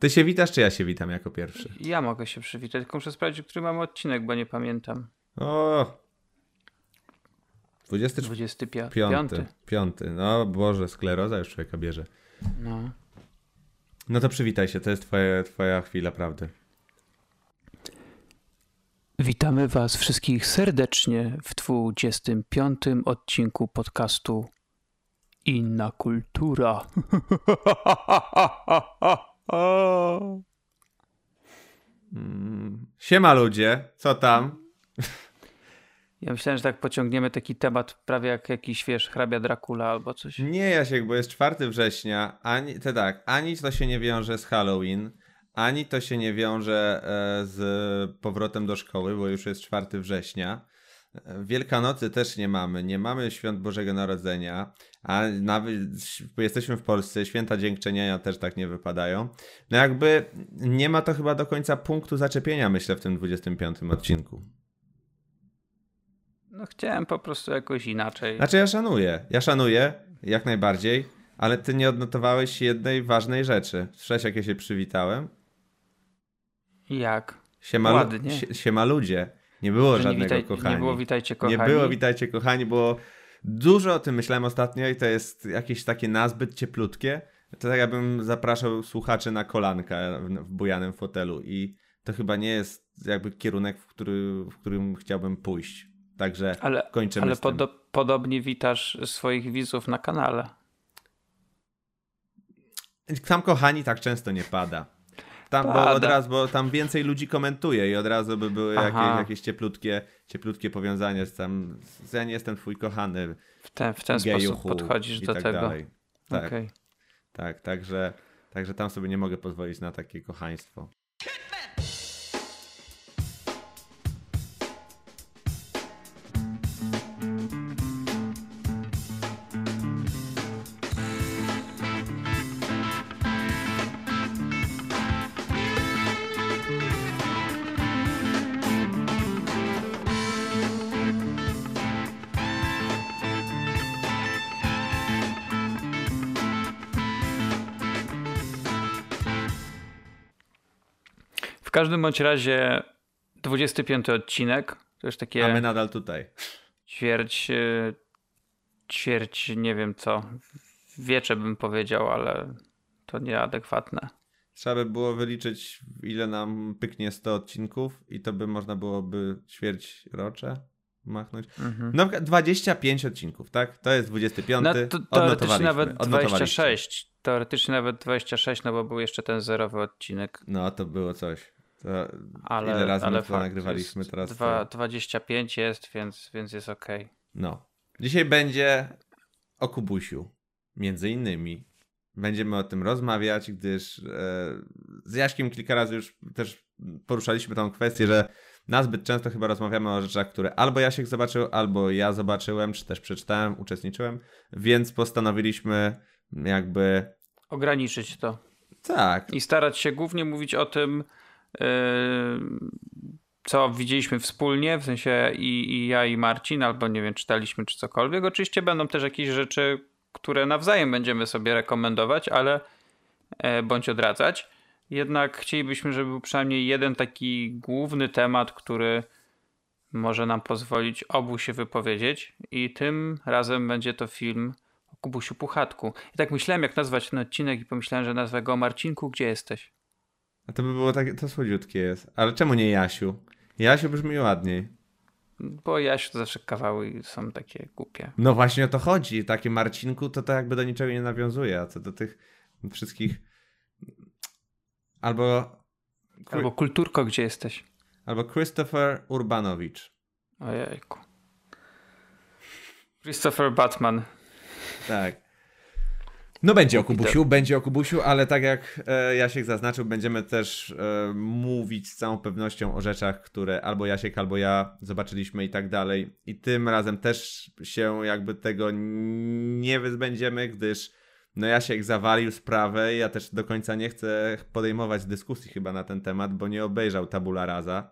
Ty się witasz, czy ja się witam jako pierwszy? Ja mogę się przywitać, tylko muszę sprawdzić, który mamy odcinek, bo nie pamiętam. O! 25. 25. Piąty. Piąty. No Boże, skleroza już człowieka bierze. No. No to przywitaj się, to jest twoja, twoja chwila prawdy. Witamy Was wszystkich serdecznie w 25 odcinku podcastu Inna Kultura. Mm. Siema ludzie, co tam? Ja myślałem, że tak pociągniemy taki temat prawie jak jakiś, wiesz, hrabia Dracula albo coś. Nie, Jasiek, bo jest 4 września, ani, to tak, ani to się nie wiąże z Halloween, ani to się nie wiąże e, z powrotem do szkoły, bo już jest 4 września. E, Wielkanocy też nie mamy, nie mamy świąt Bożego Narodzenia, a nawet jesteśmy w Polsce, święta dziękczynienia też tak nie wypadają. No jakby nie ma to chyba do końca punktu zaczepienia, myślę, w tym 25 odcinku. No chciałem po prostu jakoś inaczej. Znaczy ja szanuję, ja szanuję jak najbardziej, ale ty nie odnotowałeś jednej ważnej rzeczy. Słyszałeś jak ja się przywitałem? Jak? Siema, Ładnie. Sie, siema ludzie. Nie było Że żadnego nie, witaj, kochani. nie było witajcie kochani. Nie było witajcie kochani, bo dużo o tym myślałem ostatnio i to jest jakieś takie nazbyt cieplutkie. To tak jakbym zapraszał słuchaczy na kolanka w, bujanym fotelu i to chyba nie jest jakby kierunek, w, który, w którym chciałbym pójść. Także Ale, kończymy ale podo- podobnie witasz swoich widzów na kanale. Tam kochani tak często nie pada. Tam, bo Pada. od razu, bo tam więcej ludzi komentuje i od razu by były jakieś, Aha. jakieś cieplutkie, cieplutkie powiązania z tam. z- Ja nie jestem twój kochany. W ten, w ten gejuchu sposób podchodzisz do tak tego. Dalej. Tak, Okej. tak, także, także tam sobie nie mogę pozwolić na takie kochaństwo. Każdym bądź razie 25 odcinek. To już A takie my nadal tutaj. ćwierć, e, ćwierć, nie wiem co, wiecze bym powiedział, ale to nieadekwatne. Trzeba by było wyliczyć, ile nam pyknie 100 odcinków i to by można byłoby ćwierć rocze machnąć. Mhm. No 25 odcinków, tak? To jest 25. No, to, teoretycznie nawet odnotowaliśmy. 26. Teoretycznie nawet 26, no bo był jeszcze ten zerowy odcinek. No, to było coś. To Ale, ile razy ale my to nagrywaliśmy teraz? Dwa, to... 25 jest, więc, więc jest ok. No. Dzisiaj będzie o Kubusiu. Między innymi. Będziemy o tym rozmawiać, gdyż e, z Jaśkiem kilka razy już też poruszaliśmy tą kwestię, że nazbyt często chyba rozmawiamy o rzeczach, które albo Jasiek zobaczył, albo ja zobaczyłem, czy też przeczytałem, uczestniczyłem, więc postanowiliśmy jakby Ograniczyć to. tak, I starać się głównie mówić o tym, co widzieliśmy wspólnie, w sensie i, i ja i Marcin, albo nie wiem, czytaliśmy czy cokolwiek. Oczywiście będą też jakieś rzeczy, które nawzajem będziemy sobie rekomendować, ale e, bądź odradzać. Jednak chcielibyśmy, żeby był przynajmniej jeden taki główny temat, który może nam pozwolić obu się wypowiedzieć. I tym razem będzie to film o Kubusiu Puchatku. I tak myślałem, jak nazwać ten odcinek, i pomyślałem, że nazwę go Marcinku, gdzie jesteś? A to by było takie, to słodziutkie jest. Ale czemu nie Jasiu? Jasiu brzmi ładniej. Bo Jasiu to zawsze kawały są takie głupie. No właśnie o to chodzi. Takie Marcinku to to jakby do niczego nie nawiązuje, a co do tych wszystkich albo Albo Kulturko, gdzie jesteś? albo Christopher Urbanowicz. Ojejku. Christopher Batman. Tak. No będzie o Kubusiu, będzie o Kubusiu, ale tak jak e, Jasiek zaznaczył, będziemy też e, mówić z całą pewnością o rzeczach, które albo Jasiek, albo ja zobaczyliśmy i tak dalej. I tym razem też się jakby tego nie wyzbędziemy, gdyż no Jasiek zawalił sprawę i ja też do końca nie chcę podejmować dyskusji chyba na ten temat, bo nie obejrzał tabula rasa.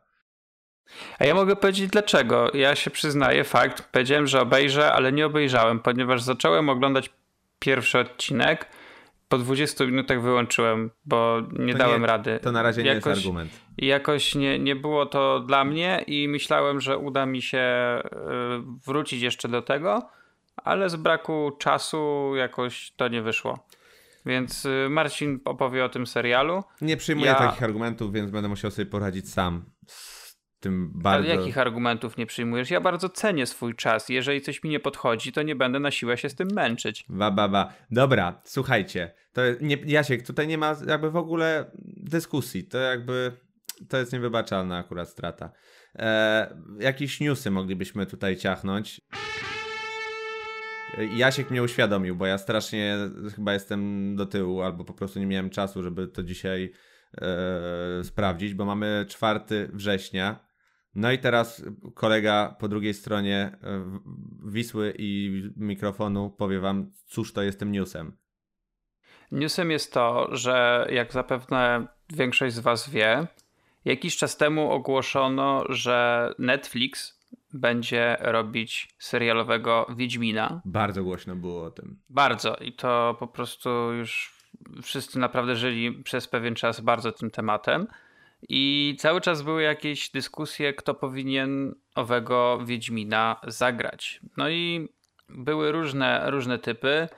A ja mogę powiedzieć dlaczego. Ja się przyznaję, fakt, powiedziałem, że obejrzę, ale nie obejrzałem, ponieważ zacząłem oglądać pierwszy odcinek po 20 minutach wyłączyłem, bo nie To dałem nie- rady. To na razie nie Jakoś- jest argument. Jakoś nie, nie było to dla mnie i myślałem, że uda mi się y, wrócić jeszcze do tego, ale z braku czasu jakoś to nie wyszło. Więc y, Marcin opowie o tym serialu. Nie przyjmuję Ja- takich argumentów, więc będę musiał sobie poradzić sam tym bardzo. Ale jakich argumentów nie przyjmujesz? Ja bardzo cenię swój czas. Jeżeli coś mi nie podchodzi, to nie będę na siłę się z tym męczyć. Ba, ba, ba. Dobra, słuchajcie. To nie, Jasiek, tutaj nie ma jakby w ogóle dyskusji. To jakby to jest niewybaczalna akurat strata. E, jakieś newsy moglibyśmy tutaj ciachnąć. Jasiek mnie uświadomił, bo ja strasznie chyba jestem do tyłu, albo po prostu nie miałem czasu, żeby to dzisiaj e, sprawdzić, bo mamy 4 września. No i teraz kolega po drugiej stronie e, Wisły i mikrofonu powie wam, cóż to jest tym newsem. Newsem jest to, że jak zapewne większość z Was wie, jakiś czas temu ogłoszono, że Netflix będzie robić serialowego Wiedźmina. Bardzo głośno było o tym. Bardzo. I to po prostu już wszyscy naprawdę żyli przez pewien czas bardzo tym tematem. I cały czas były jakieś dyskusje, kto powinien owego Wiedźmina zagrać. No i były różne, różne typy.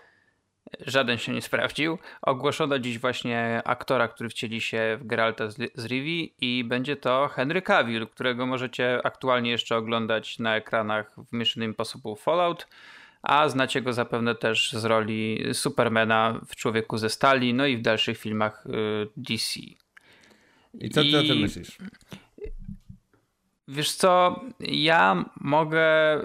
Żaden się nie sprawdził. Ogłoszono dziś właśnie aktora, który wcieli się w Geralta z, z Rivi i będzie to Henry Cavill, którego możecie aktualnie jeszcze oglądać na ekranach w Mission Impossible Fallout, a znacie go zapewne też z roli Supermana w Człowieku ze Stali, no i w dalszych filmach y, DC. I co ty o tym I- myślisz? Wiesz co, ja mogę y,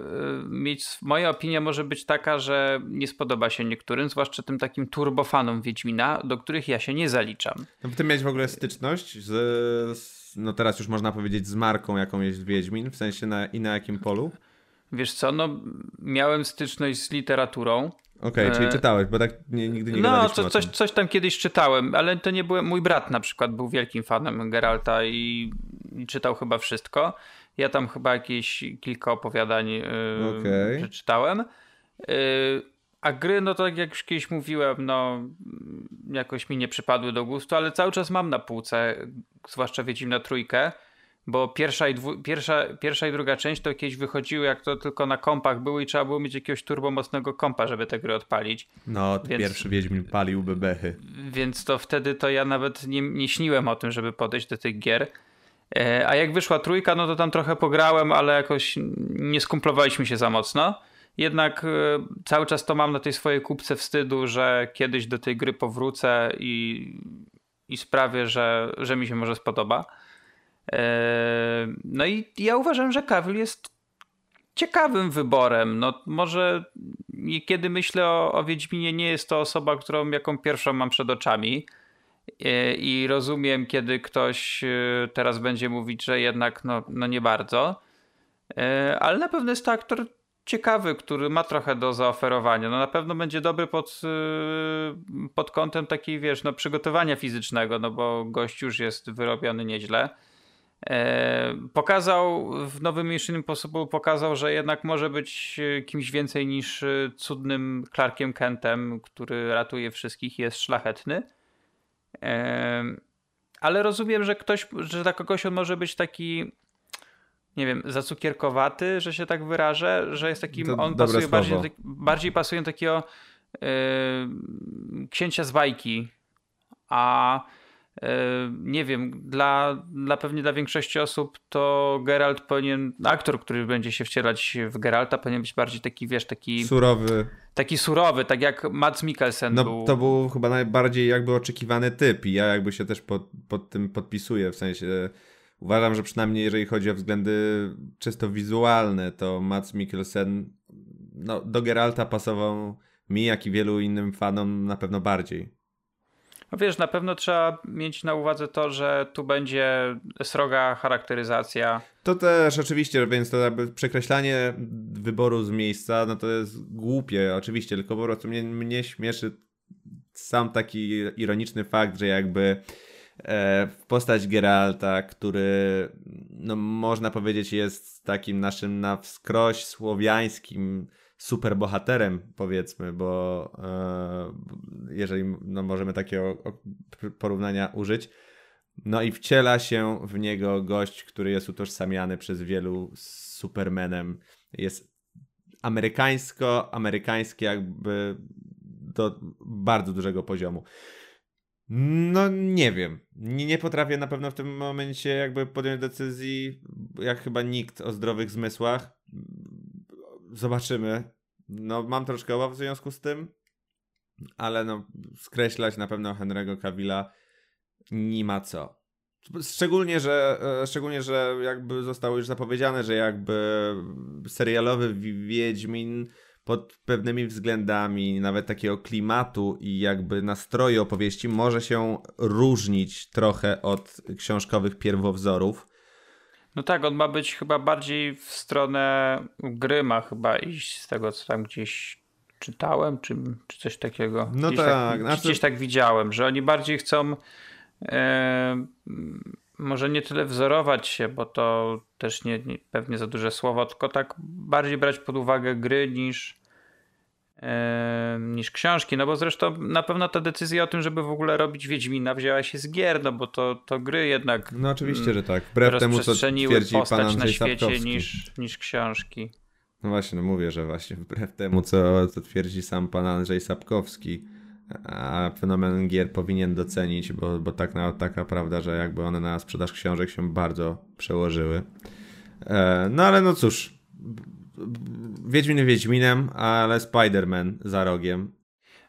mieć, moja opinia może być taka, że nie spodoba się niektórym, zwłaszcza tym takim turbofanom Wiedźmina, do których ja się nie zaliczam. No, ty miałeś w ogóle styczność z, z, no teraz już można powiedzieć, z marką, jaką jest Wiedźmin, w sensie na, i na jakim polu? Wiesz co, no miałem styczność z literaturą. Okej, czyli E, czytałeś, bo tak nie, nigdy nie No, co, coś, coś tam kiedyś czytałem, ale to nie byłem. Mój brat na przykład był wielkim fanem Geralta i, i czytał chyba wszystko. Ja tam chyba jakieś kilka opowiadań yy, Okej. przeczytałem. Yy, a gry, no to tak jak już kiedyś mówiłem, no jakoś mi nie przypadły do gustu, ale cały czas mam na półce, zwłaszcza Wiedźmina trójkę, bo pierwsza i, dwu, pierwsza, pierwsza i druga część to kiedyś wychodziły, jak to tylko na kompach były i trzeba było mieć jakiegoś turbomocnego kompa, żeby te gry odpalić. No, Więc- pierwszy Wiedźmin palił bebechy. Więc to wtedy to ja nawet nie, nie śniłem o tym, żeby podejść do tych gier. E, A jak wyszła trójka, no to tam trochę pograłem, ale jakoś nie skumplowaliśmy się za mocno. Jednak e, cały czas to mam na tej swojej kupce wstydu, że kiedyś do tej gry powrócę i, i sprawię, że, że mi się może spodoba. E, No i ja uważam, że Cavill jest ciekawym wyborem. No może kiedy myślę o, o Wiedźminie, nie jest to osoba, którą jaką pierwszą mam przed oczami. E, I rozumiem, kiedy ktoś e, teraz będzie mówić, że jednak no, no nie bardzo. E, Ale na pewno jest to aktor ciekawy, który ma trochę do zaoferowania. No na pewno będzie dobry pod, pod kątem takiej, wiesz, no przygotowania fizycznego, no bo gość już jest wyrobiony nieźle. E, Pokazał w nowym Mission Impossible pokazał, że jednak może być e, kimś więcej niż e, cudnym Clarkiem Kentem, który ratuje wszystkich i jest szlachetny. Ale rozumiem, że ktoś, że dla kogoś on może być taki nie wiem, zacukierkowaty, że się tak wyrażę, że jest takim, To on pasuje bardziej, słowo. bardziej pasuje do takiego e, księcia z bajki, a nie wiem, dla, dla pewnie dla większości osób to Geralt powinien, aktor, który będzie się wcielać w Geralta powinien być bardziej taki, wiesz, taki, Surowy. taki surowy, tak jak Mads Mikkelsen No był. to był chyba najbardziej jakby oczekiwany typ i ja jakby się też pod, pod tym podpisuję, w sensie uważam, że przynajmniej jeżeli chodzi o względy czysto wizualne, to Mats Mikkelsen no, do Geralta pasował mi, jak i wielu innym fanom na pewno bardziej. No Wiesz, na pewno trzeba mieć na uwadze to, że tu będzie sroga charakteryzacja. To też oczywiście, więc to przekreślanie wyboru z miejsca, no to jest głupie oczywiście, tylko po prostu mnie, mnie śmieszy sam taki ironiczny fakt, że jakby e, postać Geralta, który no można powiedzieć jest takim naszym na wskroś słowiańskim superbohaterem, powiedzmy, bo e, jeżeli no, możemy takiego porównania użyć. No i wciela się w niego gość, który jest utożsamiany przez wielu z Supermanem. Jest amerykańsko, amerykański jakby do bardzo dużego poziomu. No nie wiem. Nie, nie potrafię na pewno w tym momencie jakby podjąć decyzji, jak chyba nikt o zdrowych zmysłach. Zobaczymy. No mam troszkę obaw w związku z tym, ale no skreślać na pewno Henry'ego Cavilla nie ma co. Szczególnie, że e, szczególnie, że jakby zostało już zapowiedziane, że jakby serialowy Wiedźmin pod pewnymi względami, nawet takiego klimatu i jakby nastroju opowieści może się różnić trochę od książkowych pierwowzorów. No tak, on ma być chyba bardziej w stronę gry, ma chyba iść z tego, co tam gdzieś czytałem, czy, czy coś takiego. No gdzieś tak, tak znaczy... gdzieś tak widziałem, że oni bardziej chcą e, może nie tyle wzorować się, bo to też nie, nie, pewnie za duże słowo, tylko tak bardziej brać pod uwagę gry niż, niż książki. No bo zresztą na pewno ta decyzja o tym, żeby w ogóle robić Wiedźmina wzięła się z gier, no bo to, to gry jednak. No oczywiście, że tak. Wbrew temu, co twierdzi postać pan na świecie Sapkowski. niż, niż książki. No właśnie, no mówię, że właśnie wbrew temu, co, co twierdzi sam pan Andrzej Sapkowski a fenomen gier powinien docenić, bo, bo tak na, taka prawda, że jakby one na sprzedaż książek się bardzo przełożyły. E, no ale no cóż, Wiedźmin Wiedźminem, ale Spider-Man za rogiem.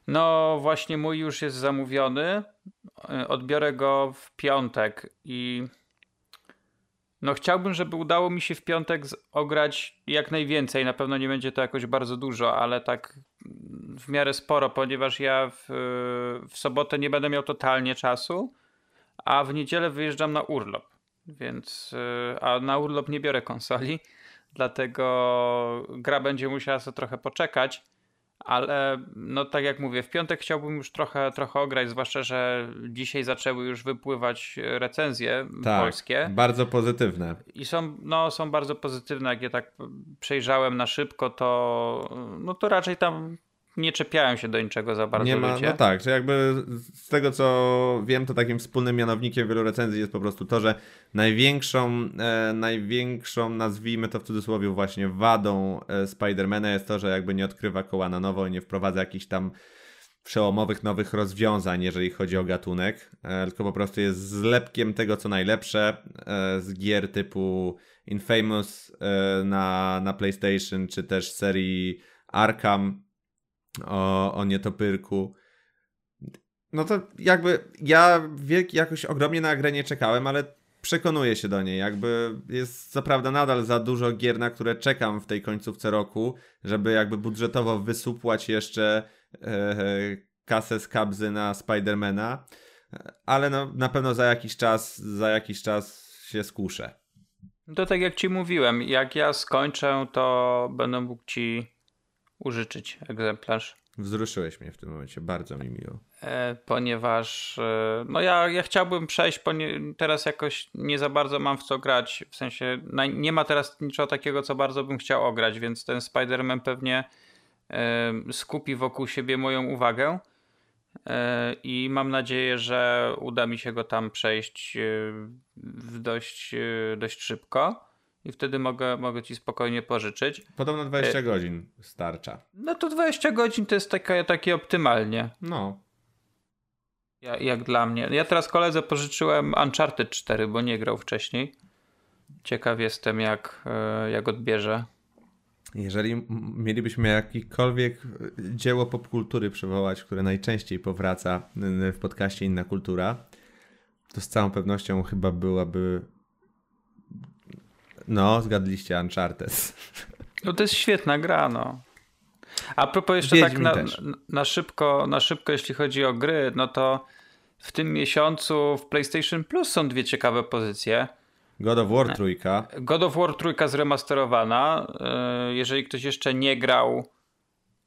No właśnie mój już jest zamówiony. E, odbiorę go w piątek i no chciałbym, żeby udało mi się w piątek ograć jak najwięcej. Na pewno nie będzie to jakoś bardzo dużo, ale tak w miarę sporo, ponieważ ja w, w sobotę nie będę miał totalnie czasu, a w niedzielę wyjeżdżam na urlop. Więc, y, a na urlop nie biorę konsoli, dlatego gra będzie musiała sobie trochę poczekać. Ale no tak jak mówię, w piątek chciałbym już trochę, trochę ograć, zwłaszcza, że dzisiaj zaczęły już wypływać recenzje tak, polskie. Bardzo pozytywne. I są, no, są bardzo pozytywne. Jak je tak przejrzałem na szybko, to, no to raczej tam nie czepiają się do niczego za bardzo nie ma, ludzie. No tak, że jakby z tego co wiem, to takim wspólnym mianownikiem wielu recenzji jest po prostu to, że największą, e, największą nazwijmy to w cudzysłowie właśnie wadą e, Spidermana jest to, że jakby nie odkrywa koła na nowo i nie wprowadza jakichś tam przełomowych nowych rozwiązań, jeżeli chodzi o gatunek, e, tylko po prostu jest zlepkiem tego, co najlepsze e, z gier typu Infamous e, na, na PlayStation, czy też serii Arkham, o, o nietopyrku. No to jakby ja wielki jakoś ogromnie na grę nie czekałem, ale przekonuję się do niej. Jakby jest co prawda nadal za dużo gier, na które czekam w tej końcówce roku, żeby jakby budżetowo wysupłać jeszcze e, kasę z kabzy na Spidermana, ale no, na pewno za jakiś czas, za jakiś czas się skuszę. To tak jak ci mówiłem, jak ja skończę, to będę mógł ci użyczyć egzemplarz. Wzruszyłeś mnie w tym momencie, bardzo mi miło. E, ponieważ e, no ja, ja chciałbym przejść, ponie, teraz jakoś nie za bardzo mam w co grać, w sensie na, nie ma teraz niczego takiego, co bardzo bym chciał ograć, więc ten Spider-Man pewnie e, skupi wokół siebie moją uwagę e, i mam nadzieję, że uda mi się go tam przejść e, w dość, e, dość szybko i wtedy mogę, mogę ci spokojnie pożyczyć. Podobno 20 e... godzin starcza. No to 20 godzin to jest takie, takie optymalnie. No. Ja, jak dla mnie. Ja teraz koledze pożyczyłem Uncharted 4, bo nie grał wcześniej. Ciekaw jestem, jak, e, jak odbierze. Jeżeli mielibyśmy jakiekolwiek dzieło popkultury przywołać, które najczęściej powraca w podcaście Inna Kultura, to z całą pewnością chyba byłaby no, zgadliście Uncharted. No to jest świetna gra, no. A propos jeszcze Wiedźmin tak na, na, szybko, na szybko, jeśli chodzi o gry, no to w tym miesiącu w PlayStation Plus są dwie ciekawe pozycje. God of War trójka. God of War trójka zremasterowana. E, jeżeli ktoś jeszcze nie grał,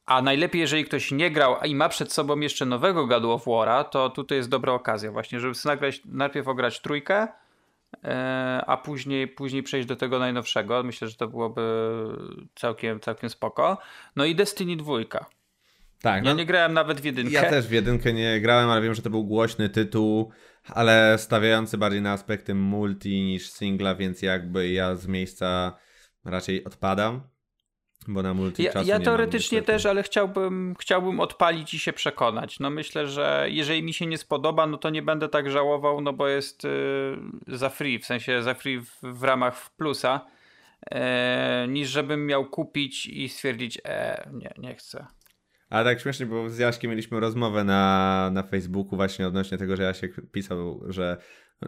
a najlepiej jeżeli ktoś nie grał i ma przed sobą jeszcze nowego God of War'a, to tutaj jest dobra okazja właśnie, żeby nagrać, najpierw ograć trójkę, a później, później przejść do tego najnowszego. Myślę, że to byłoby całkiem, całkiem spoko. No i Destiny 2. Tak, ja no, nie grałem nawet w jedynkę. Ja też w jedynkę nie grałem, ale wiem, że to był głośny tytuł, ale stawiający bardziej na aspekty multi niż singla, więc jakby ja z miejsca raczej odpadam. Bo na multi ja, ja nie teoretycznie też, ale chciałbym, chciałbym odpalić i się przekonać. No myślę, że jeżeli mi się nie spodoba, no to nie będę tak żałował, no bo jest yy, za free, w sensie za free w, w ramach plusa, yy, niż żebym miał kupić i stwierdzić, e, nie, nie chcę. Ale tak śmiesznie, bo z Jaśkiem mieliśmy rozmowę na, na Facebooku właśnie odnośnie tego, że Jasiek pisał, że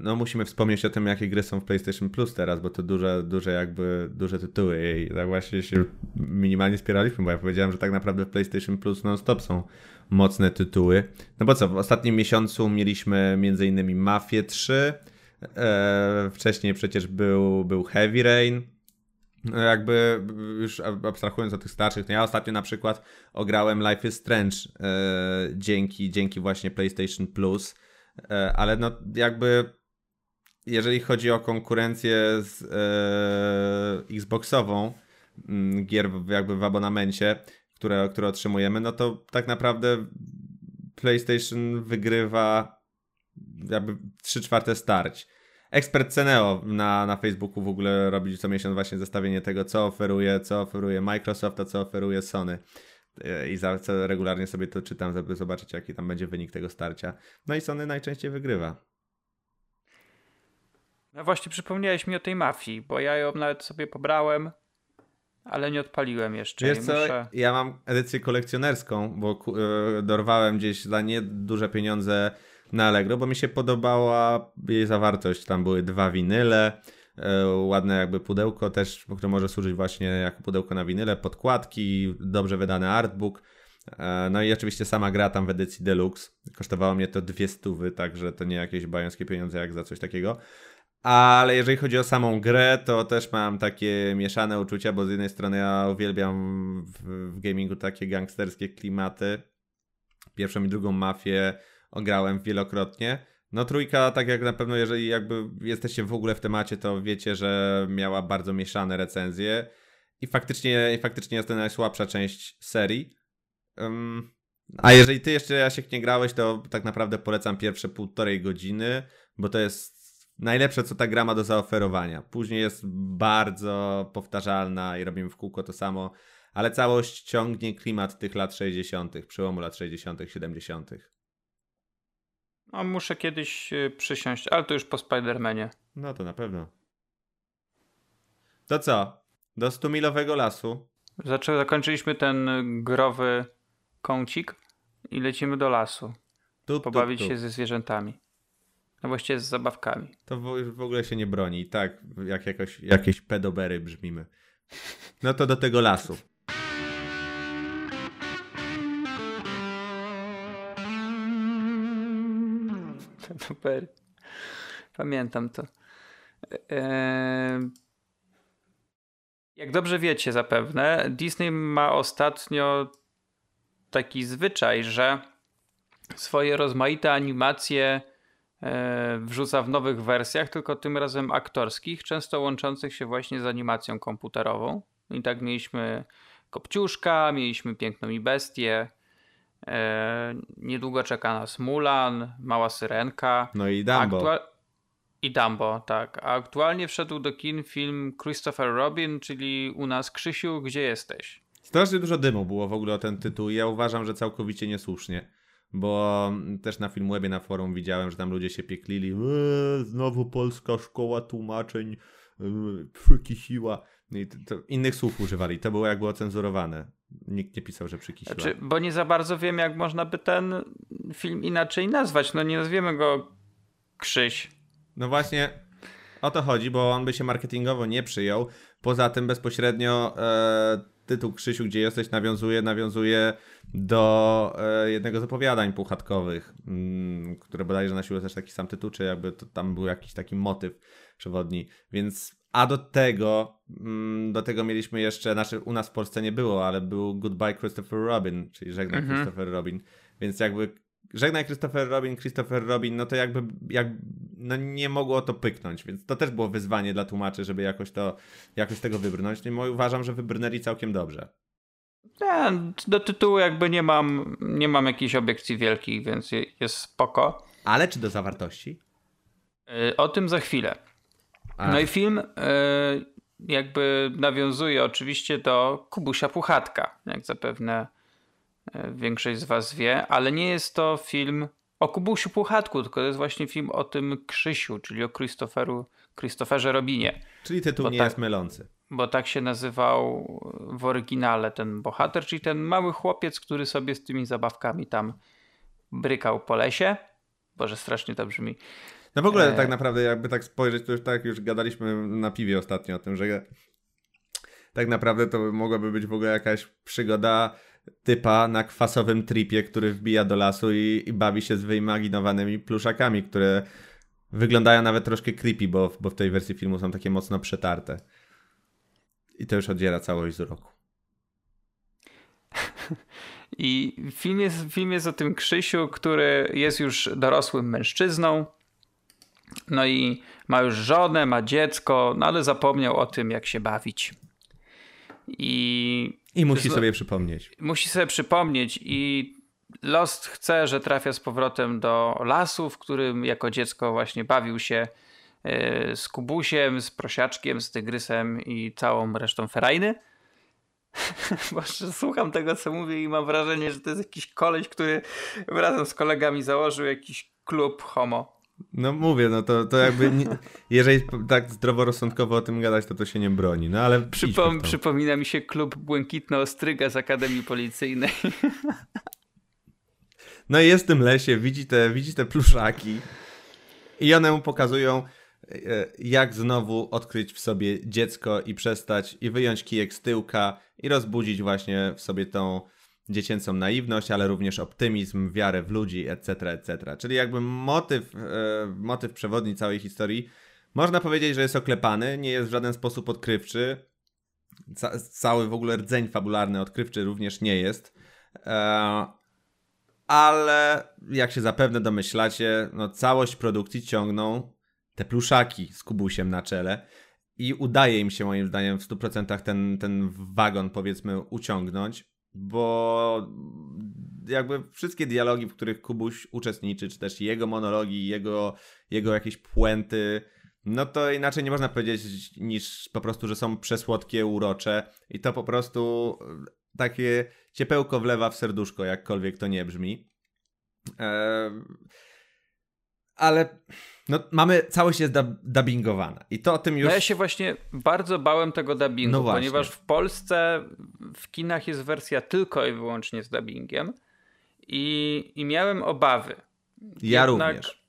no musimy wspomnieć o tym, jakie gry są w PlayStation Plus teraz, bo to duże, duże jakby, duże tytuły i tak właśnie się minimalnie spieraliśmy, bo ja powiedziałem, że tak naprawdę w PlayStation Plus non-stop są mocne tytuły. No bo co, w ostatnim miesiącu mieliśmy m.in. Mafię 3, e, wcześniej przecież był, był Heavy Rain, no jakby już abstrahując od tych starszych, no ja ostatnio na przykład ograłem Life is Strange e, dzięki, dzięki właśnie PlayStation Plus, e, ale no jakby jeżeli chodzi o konkurencję z e, Xboxową, mm, gier jakby w abonamencie, które, które otrzymujemy, no to tak naprawdę PlayStation wygrywa jakby 3 czwarte starć. Ekspert Ceneo na, na Facebooku w ogóle robi co miesiąc właśnie zestawienie tego, co oferuje, co oferuje Microsoft, a co oferuje Sony. E, I za, regularnie sobie to czytam, żeby zobaczyć, jaki tam będzie wynik tego starcia. No i Sony najczęściej wygrywa. No właśnie przypomniałeś mi o tej mafii, bo ja ją nawet sobie pobrałem, ale nie odpaliłem jeszcze. Wiesz co, muszę... ja mam edycję kolekcjonerską, bo yy, dorwałem gdzieś za nieduże pieniądze na Allegro, bo mi się podobała jej zawartość. Tam były dwa winyle, yy, ładne jakby pudełko też, które może służyć właśnie jako pudełko na winyle, podkładki, dobrze wydany artbook. E, no i oczywiście sama gra tam w edycji deluxe. Kosztowało mnie to dwie stówy, także to nie jakieś bajońskie pieniądze jak za coś takiego. Ale jeżeli chodzi o samą grę, to też mam takie mieszane uczucia, bo z jednej strony ja uwielbiam w, w gamingu takie gangsterskie klimaty. Pierwszą i drugą mafię ograłem wielokrotnie. No trójka, tak jak na pewno, jeżeli jakby jesteście w ogóle w temacie, to wiecie, że miała bardzo mieszane recenzje. I faktycznie, i faktycznie jest to najsłabsza część serii. Um, a jeżeli ty jeszcze Jasiek nie grałeś, to tak naprawdę polecam pierwsze półtorej godziny, bo to jest najlepsze, co ta gra ma do zaoferowania. Później jest bardzo powtarzalna i robimy w kółko to samo, ale całość ciągnie klimat tych lat 60., przełomu lat 60., 70. No, muszę kiedyś y, przysiąść, ale to już po Spider-Manie. No to na pewno. To co? Do 100-milowego lasu. Zaczę zakończyliśmy ten growy kącik i lecimy do lasu. Tup, Pobawić tup, tup. się ze zwierzętami. No właściwie z zabawkami. To w, w ogóle się nie broni. Tak, jak jakoś, jakieś pedobery brzmimy. No to do tego lasu. Pedobery. Pamiętam to. Eee... Jak dobrze wiecie zapewne, Disney ma ostatnio taki zwyczaj, że swoje rozmaite animacje wrzuca w nowych wersjach, tylko tym razem aktorskich, często łączących się właśnie z animacją komputerową. I tak mieliśmy Kopciuszka, mieliśmy Piękną i Bestię, e, niedługo czeka nas Mulan, Mała Syrenka. No i Dumbo. I Dumbo, tak. A aktualnie wszedł do kin film Christopher Robin, czyli u nas Krzysiu, gdzie jesteś? Strasznie dużo dymu było w ogóle o ten tytuł i ja uważam, że całkowicie niesłusznie bo też na Filmwebie, na forum widziałem, że tam ludzie się pieklili, eee, znowu polska szkoła tłumaczeń eee, siła. No I to, to innych słów używali, to było jakby ocenzurowane. Nikt nie pisał, że przykisiła. Znaczy, bo nie za bardzo wiem, jak można by ten film inaczej nazwać. No nie nazwiemy go Krzyś. No właśnie o to chodzi, bo on by się marketingowo nie przyjął. Poza tym bezpośrednio e, tytuł Krzysiu, gdzie jesteś, nawiązuje, nawiązuje do e, jednego z opowiadań puchatkowych, mm, które bodajże nosiły też taki sam tytuł, czy jakby to, tam był jakiś taki motyw przewodni, więc a do tego, mm, do tego mieliśmy jeszcze, znaczy u nas w Polsce nie było, ale był Goodbye Christopher Robin, czyli Żegnaj mhm. Christopher Robin, więc jakby Żegnaj Christopher Robin, Christopher Robin, no to jakby jak, no nie mogło to pyknąć, więc to też było wyzwanie dla tłumaczy, żeby jakoś to, jakoś tego wybrnąć. No I uważam, że wybrnęli całkiem dobrze. Ja, do tytułu jakby nie mam, nie mam jakichś obiekcji wielkich, więc jest spoko. Ale czy do zawartości? Y, o tym za chwilę. No i film y, jakby nawiązuje oczywiście do Kubusia Puchatka, jak zapewne y, większość z was wie, ale nie jest to film o Kubusiu Puchatku, tylko to jest właśnie film o tym Krzysiu, czyli o Christopheru, Christopherze Robinie. Czyli tytuł Bo nie tak, jest mylący. Bo tak się nazywał w oryginale ten bohater, czyli ten mały chłopiec, który sobie z tymi zabawkami tam brykał po lesie. Boże, strasznie to brzmi. No w ogóle e... tak naprawdę jakby tak spojrzeć, to już tak już gadaliśmy na piwie ostatnio o tym, że tak naprawdę to mogłaby być w ogóle jakaś przygoda typa na kwasowym tripie, który wbija do lasu i, i bawi się z wyimaginowanymi pluszakami, które wyglądają nawet troszkę creepy, bo, bo w tej wersji filmu są takie mocno przetarte. I to już oddziela całość z roku. I film jest, film jest o tym Krzysiu, który jest już dorosłym mężczyzną. No i ma już żonę, ma dziecko, no ale zapomniał o tym, jak się bawić. I, I musi sobie przypomnieć. Musi sobie przypomnieć i Lost chce, że trafia z powrotem do lasu, w którym jako dziecko właśnie bawił się e, z Kubusiem, z Prosiaczkiem, z Tygrysem i całą resztą ferajny. Słucham tego, co mówię i mam wrażenie, że to jest jakiś koleś, który razem z kolegami założył jakiś klub homo. No mówię, no to, to jakby, nie, jeżeli tak zdroworozsądkowo o tym gadać, to to się nie broni, no ale Przypom Przypomina mi się klub Błękitna Ostryga z Akademii Policyjnej. No i jest w tym lesie, widzi te, widzi te pluszaki i one mu pokazują, e, jak znowu odkryć w sobie dziecko i przestać, i wyjąć kijek z tyłka i rozbudzić właśnie w sobie tą dziecięcą naiwność, ale również optymizm, wiarę w ludzi, etc., etc. Czyli jakby motyw, e, motyw przewodni całej historii można powiedzieć, że jest oklepany, nie jest w żaden sposób odkrywczy. Ca cały w ogóle rdzeń fabularny odkrywczy również nie jest. E, ale jak się zapewne domyślacie, no całość produkcji ciągną te pluszaki z Kubusiem na czele i udaje im się moim zdaniem w 100% ten, ten wagon powiedzmy uciągnąć, bo jakby wszystkie dialogi, w których Kubuś uczestniczy, czy też jego monologi, jego, jego jakieś puenty, no to inaczej nie można powiedzieć niż po prostu, że są przesłodkie, urocze i to po prostu takie ciepełko wlewa w serduszko, jakkolwiek to nie brzmi. Eee, ale no, mamy, całość jest dub dubbingowana i to o tym już... No ja się właśnie bardzo bałem tego dubbingu, no ponieważ w Polsce w kinach jest wersja tylko i wyłącznie z dubbingiem i, i miałem obawy. Ja Jednak również.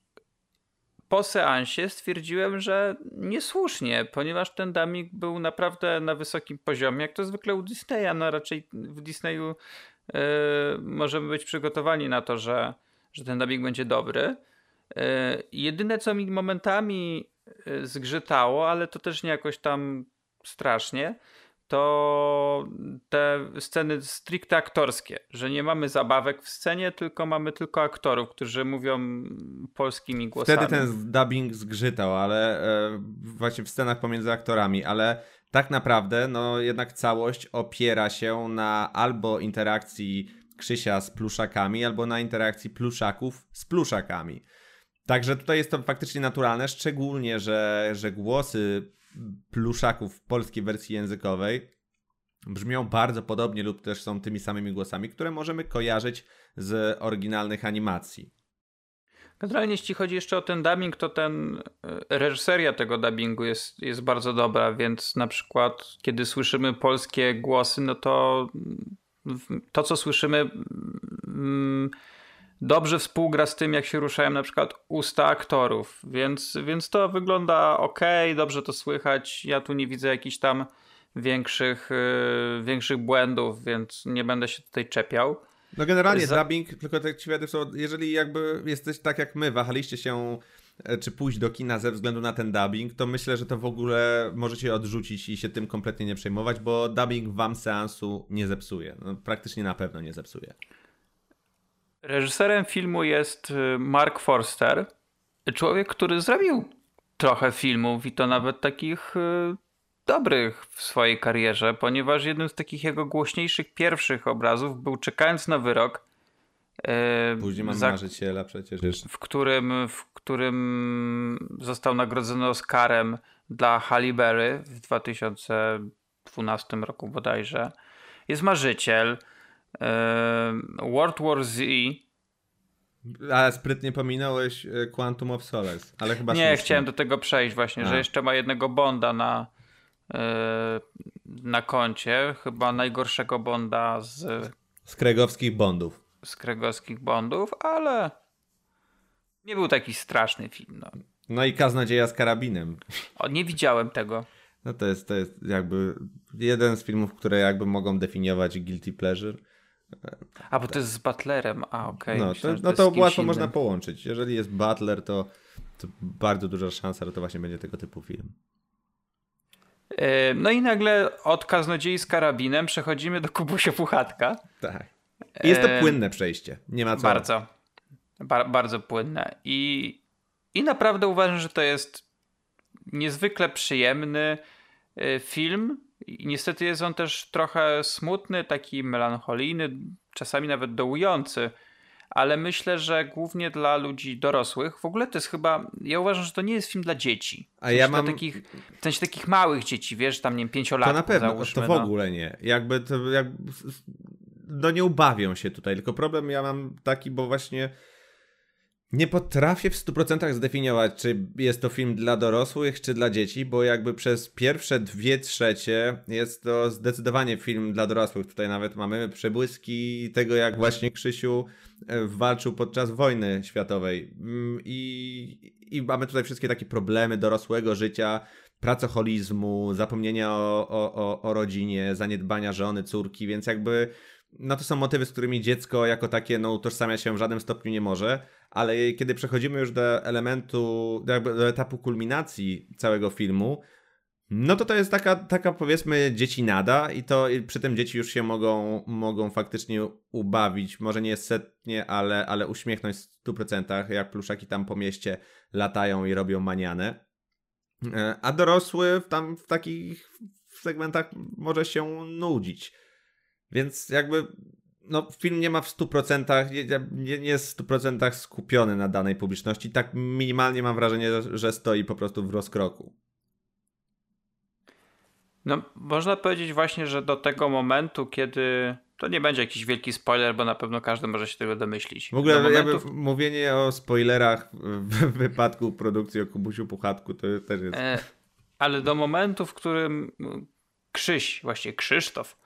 Po seansie stwierdziłem, że niesłusznie, ponieważ ten dubbing był naprawdę na wysokim poziomie, jak to zwykle u Disneya, no raczej w Disneyu yy, możemy być przygotowani na to, że, że ten dubbing będzie dobry. E, jedyne, co mi momentami e, zgrzytało, ale to też nie jakoś tam strasznie, to te sceny stricte aktorskie, że nie mamy zabawek w scenie, tylko mamy tylko aktorów, którzy mówią polskimi głosami. Wtedy ten dubbing zgrzytał, ale e, właśnie w scenach pomiędzy aktorami, ale tak naprawdę no jednak całość opiera się na albo interakcji Krzysia z pluszakami, albo na interakcji pluszaków z pluszakami. Także tutaj jest to faktycznie naturalne, szczególnie, że, że głosy pluszaków w polskiej wersji językowej brzmią bardzo podobnie lub też są tymi samymi głosami, które możemy kojarzyć z oryginalnych animacji. Generalnie jeśli chodzi jeszcze o ten dubbing, to ten e, reżyseria tego dubbingu jest, jest bardzo dobra, więc na przykład kiedy słyszymy polskie głosy, no to to co słyszymy mm, dobrze współgra z tym, jak się ruszają na przykład usta aktorów, więc, więc to wygląda ok, dobrze to słychać. Ja tu nie widzę jakichś tam większych, yy, większych błędów, więc nie będę się tutaj czepiał. No generalnie Za... dubbing, tylko tak ci są, jeżeli jakby jesteś tak jak my, wahaliście się e, czy pójść do kina ze względu na ten dubbing, to myślę, że to w ogóle możecie odrzucić i się tym kompletnie nie przejmować, bo dubbing wam seansu nie zepsuje. No, praktycznie na pewno nie zepsuje. Reżyserem filmu jest y, Mark Forster, człowiek, który zrobił trochę filmów i to nawet takich y, dobrych w swojej karierze, ponieważ jednym z takich jego głośniejszych pierwszych obrazów był Czekając na wyrok. Y, Później mam za, marzyciela przecież. W którym, w którym został nagrodzony Oscarem dla Halle Berry w 2012 roku bodajże. Jest Marzyciel. World War Z ale sprytnie pominąłeś e, Quantum of Solace, ale chyba Nie, chciałem do tego przejść właśnie, A. że jeszcze ma jednego Bonda na, yy, na koncie. Chyba najgorszego Bonda z... Z kregowskich Bondów. Z kregowskich Bondów, ale nie był taki straszny film. No, no i Kaznodzieja z karabinem. O, nie widziałem tego. No to jest, to jest jakby jeden z filmów, które jakby mogą definiować guilty pleasure. A, bo to jest z Butlerem, a okej. Okay. No, to, no to, łatwo innym. można połączyć. Jeżeli jest Butler, to, to bardzo duża szansa, że to właśnie będzie tego typu film. E, no i nagle od kaznodziei z karabinem przechodzimy do Kubusia Puchatka. Tak. Jest to e, płynne przejście. Nie ma co. Bardzo. Bar bardzo płynne. I, I naprawdę uważam, że to jest niezwykle przyjemny e, film i niestety jest on też trochę smutny, taki melancholijny, czasami nawet dołujący, ale myślę, że głównie dla ludzi dorosłych. W ogóle to jest chyba, ja uważam, że to nie jest film dla dzieci. W A ja mam takich, w sensie takich małych dzieci, wiesz, tam nie wiem, pięciolatków. To na pewno, załóżmy, to w no. ogóle nie. Jakby to, jakby, no nie ubawią się tutaj, tylko problem ja mam taki, bo właśnie nie potrafię w 100% zdefiniować, czy jest to film dla dorosłych, czy dla dzieci, bo jakby przez pierwsze dwie trzecie jest to zdecydowanie film dla dorosłych. Tutaj nawet mamy przebłyski tego, jak właśnie Krzysiu e, walczył podczas wojny światowej. Mm, I, i mamy tutaj wszystkie takie problemy dorosłego życia, pracoholizmu, zapomnienia o, o, o rodzinie, zaniedbania żony, córki, więc jakby no to są motywy, z którymi dziecko jako takie no, utożsamia się w żadnym stopniu nie może, ale kiedy przechodzimy już do elementu, jakby do etapu kulminacji całego filmu, no to to jest taka, taka powiedzmy dzieci nada i to i przy tym dzieci już się mogą, mogą faktycznie ubawić, może nie setnie, ale, ale uśmiechnąć w 100%, jak pluszaki tam po mieście latają i robią maniane. E, a dorosły tam w takich segmentach może się nudzić. Więc jakby no, film nie ma w 100%, nie, nie jest w 100% skupiony na danej publiczności. Tak minimalnie mam wrażenie, że stoi po prostu w rozkroku. No, można powiedzieć właśnie, że do tego momentu, kiedy. To nie będzie jakiś wielki spoiler, bo na pewno każdy może się tego domyślić. W ogóle momentów... mówienie o spoilerach w wypadku produkcji o Kubusiu Puchatku to też jest. E, ale do momentu, w którym Krzyś, właśnie Krzysztof,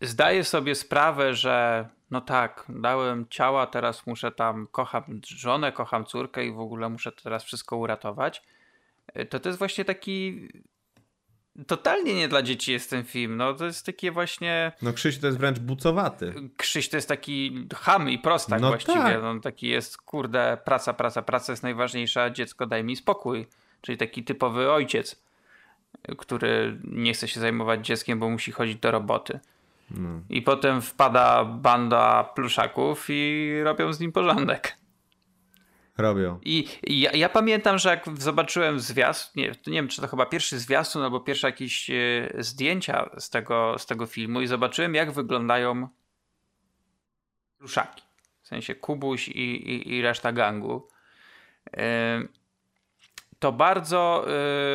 zdaję sobie sprawę, że no tak, dałem ciała, teraz muszę tam, kocham żonę, kocham córkę i w ogóle muszę teraz wszystko uratować. E, to to jest właśnie taki totalnie nie dla dzieci jest ten film. No to jest takie właśnie. No Krzyś to jest wręcz bucowaty. Krzyś to jest taki ham i prostak no właściwie. Tak. No, taki jest, kurde, praca, praca, praca jest najważniejsza, dziecko daj mi spokój. Czyli taki typowy ojciec, który nie chce się zajmować dzieckiem, bo musi chodzić do roboty. No. I potem wpada banda pluszaków i robią z nim porządek. Robią. I, i ja, ja, pamiętam, że jak zobaczyłem zwiastun, nie, nie wiem, czy to chyba pierwszy zwiastun, albo pierwsze jakieś e, zdjęcia z tego, z tego filmu i zobaczyłem, jak wyglądają pluszaki. W sensie Kubuś i, i, i reszta gangu. E, to bardzo,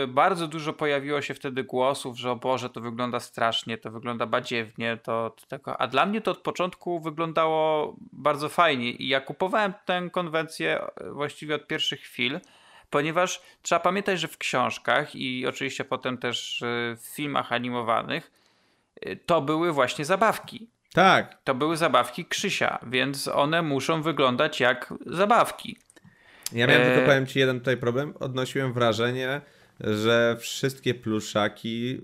yy, bardzo dużo pojawiło się wtedy głosów, że o Boże, to wygląda strasznie, to wygląda badziewnie, to, to tego. A dla mnie to od początku wyglądało bardzo fajnie i ja kupowałem tę konwencję y, właściwie od pierwszych chwil, ponieważ trzeba pamiętać, że w książkach i oczywiście potem też y, w filmach animowanych y, to były właśnie zabawki. Tak. To były zabawki Krzysia, więc one muszą wyglądać jak zabawki. Ja miałem e... tylko, powiem ci, jeden tutaj problem. Odnosiłem wrażenie, że wszystkie pluszaki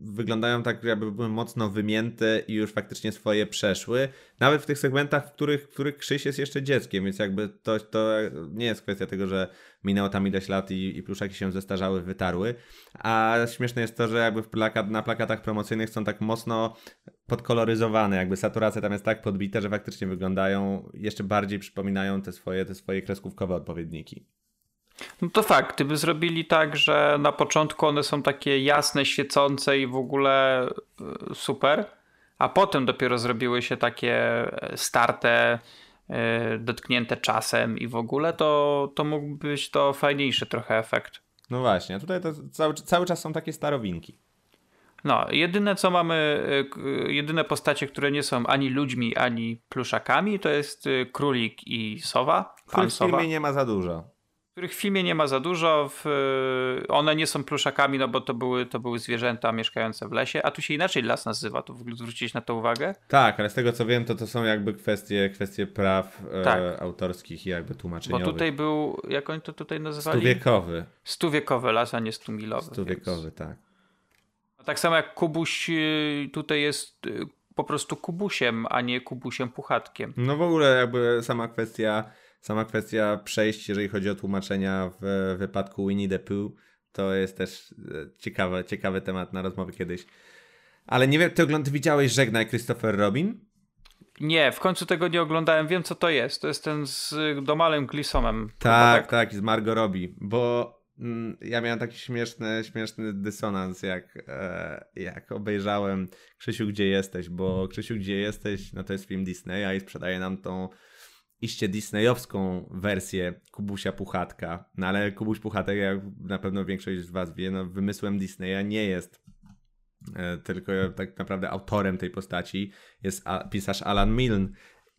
wyglądają tak, jakby były mocno wymięte i już faktycznie swoje przeszły. Nawet w tych segmentach, w których, w których Krzyś jest jeszcze dzieckiem, więc jakby to, to nie jest kwestia tego, że minęło tam ileś lat i, i pluszaki się zestarzały, wytarły. A śmieszne jest to, że jakby plakat, na plakatach promocyjnych są tak mocno podkoloryzowane, jakby saturacja tam jest tak podbita, że faktycznie wyglądają, jeszcze bardziej przypominają te swoje, te swoje kreskówkowe odpowiedniki. No to fakt, gdyby zrobili tak, że na początku one są takie jasne, świecące i w ogóle e, super, a potem dopiero zrobiły się takie e, starte, e, dotknięte czasem i w ogóle, to, to mógłby być to fajniejszy trochę efekt. No właśnie, a tutaj to cały, cały czas są takie starowinki. No, jedyne co mamy, jedyne postacie, które nie są ani ludźmi, ani pluszakami, to jest królik i sowa. Pan w filmie nie ma za dużo których w filmie nie ma za dużo. W, one nie są pluszakami, no bo to były, to były zwierzęta mieszkające w lesie, a tu się inaczej las nazywa. Tu zwrócić na to uwagę? Tak, ale z tego co wiem, to to są jakby kwestie, kwestie praw e, tak. e, autorskich i jakby tłumaczeniowych. Bo tutaj był, jak oni to tutaj nazywali? Stuwiekowy. Stuwiekowy las, a nie stumilowy. Stuwiekowy, więc... tak. Tak samo jak Kubuś y, tutaj jest y, po prostu Kubusiem, a nie Kubusiem Puchatkiem. No w ogóle jakby sama kwestia sama kwestia przejść, jeżeli chodzi o tłumaczenia w wypadku Winnie the Pooh, to jest też e, ciekawy, ciekawy temat na rozmowę kiedyś. Ale nie wiem, ty, ogląd- widziałeś Żegnaj Christopher Robin? Nie, w końcu tego nie oglądałem. Wiem, co to jest. To jest ten z Domalem Glisonem. Tak, tak, tak, z Margot Robbie, bo mm, ja miałem taki śmieszny, śmieszny dysonans, jak, e, jak obejrzałem Krzysiu, gdzie jesteś, bo Krzysiu, gdzie jesteś, no to jest film Disneya i sprzedaje nam tą iście disneyowską wersję Kubusia Puchatka. No ale Kubuś Puchatek, jak na pewno większość z was wie, no wymysłem Disneya nie jest e, tylko tak naprawdę autorem tej postaci jest pisarz Alan Milne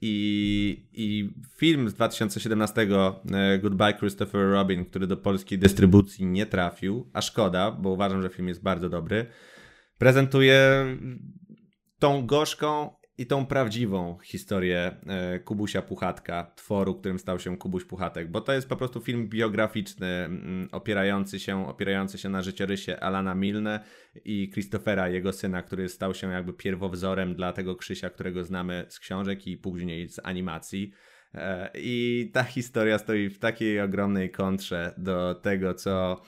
i, i film z 2017 e, Goodbye Christopher Robin, który do polskiej dystrybucji nie trafił, a szkoda, bo uważam, że film jest bardzo dobry, prezentuje tą gorzką i tą prawdziwą historię e, Kubusia Puchatka, tworu, którym stał się Kubuś Puchatek, bo to jest po prostu film biograficzny, mm, opierający się, opierający się na życiorysie Alana Milne i Christophera, jego syna, który stał się jakby pierwowzorem dla tego Krzysia, którego znamy z książek i później z animacji. E, I ta historia stoi w takiej ogromnej kontrze do tego, co,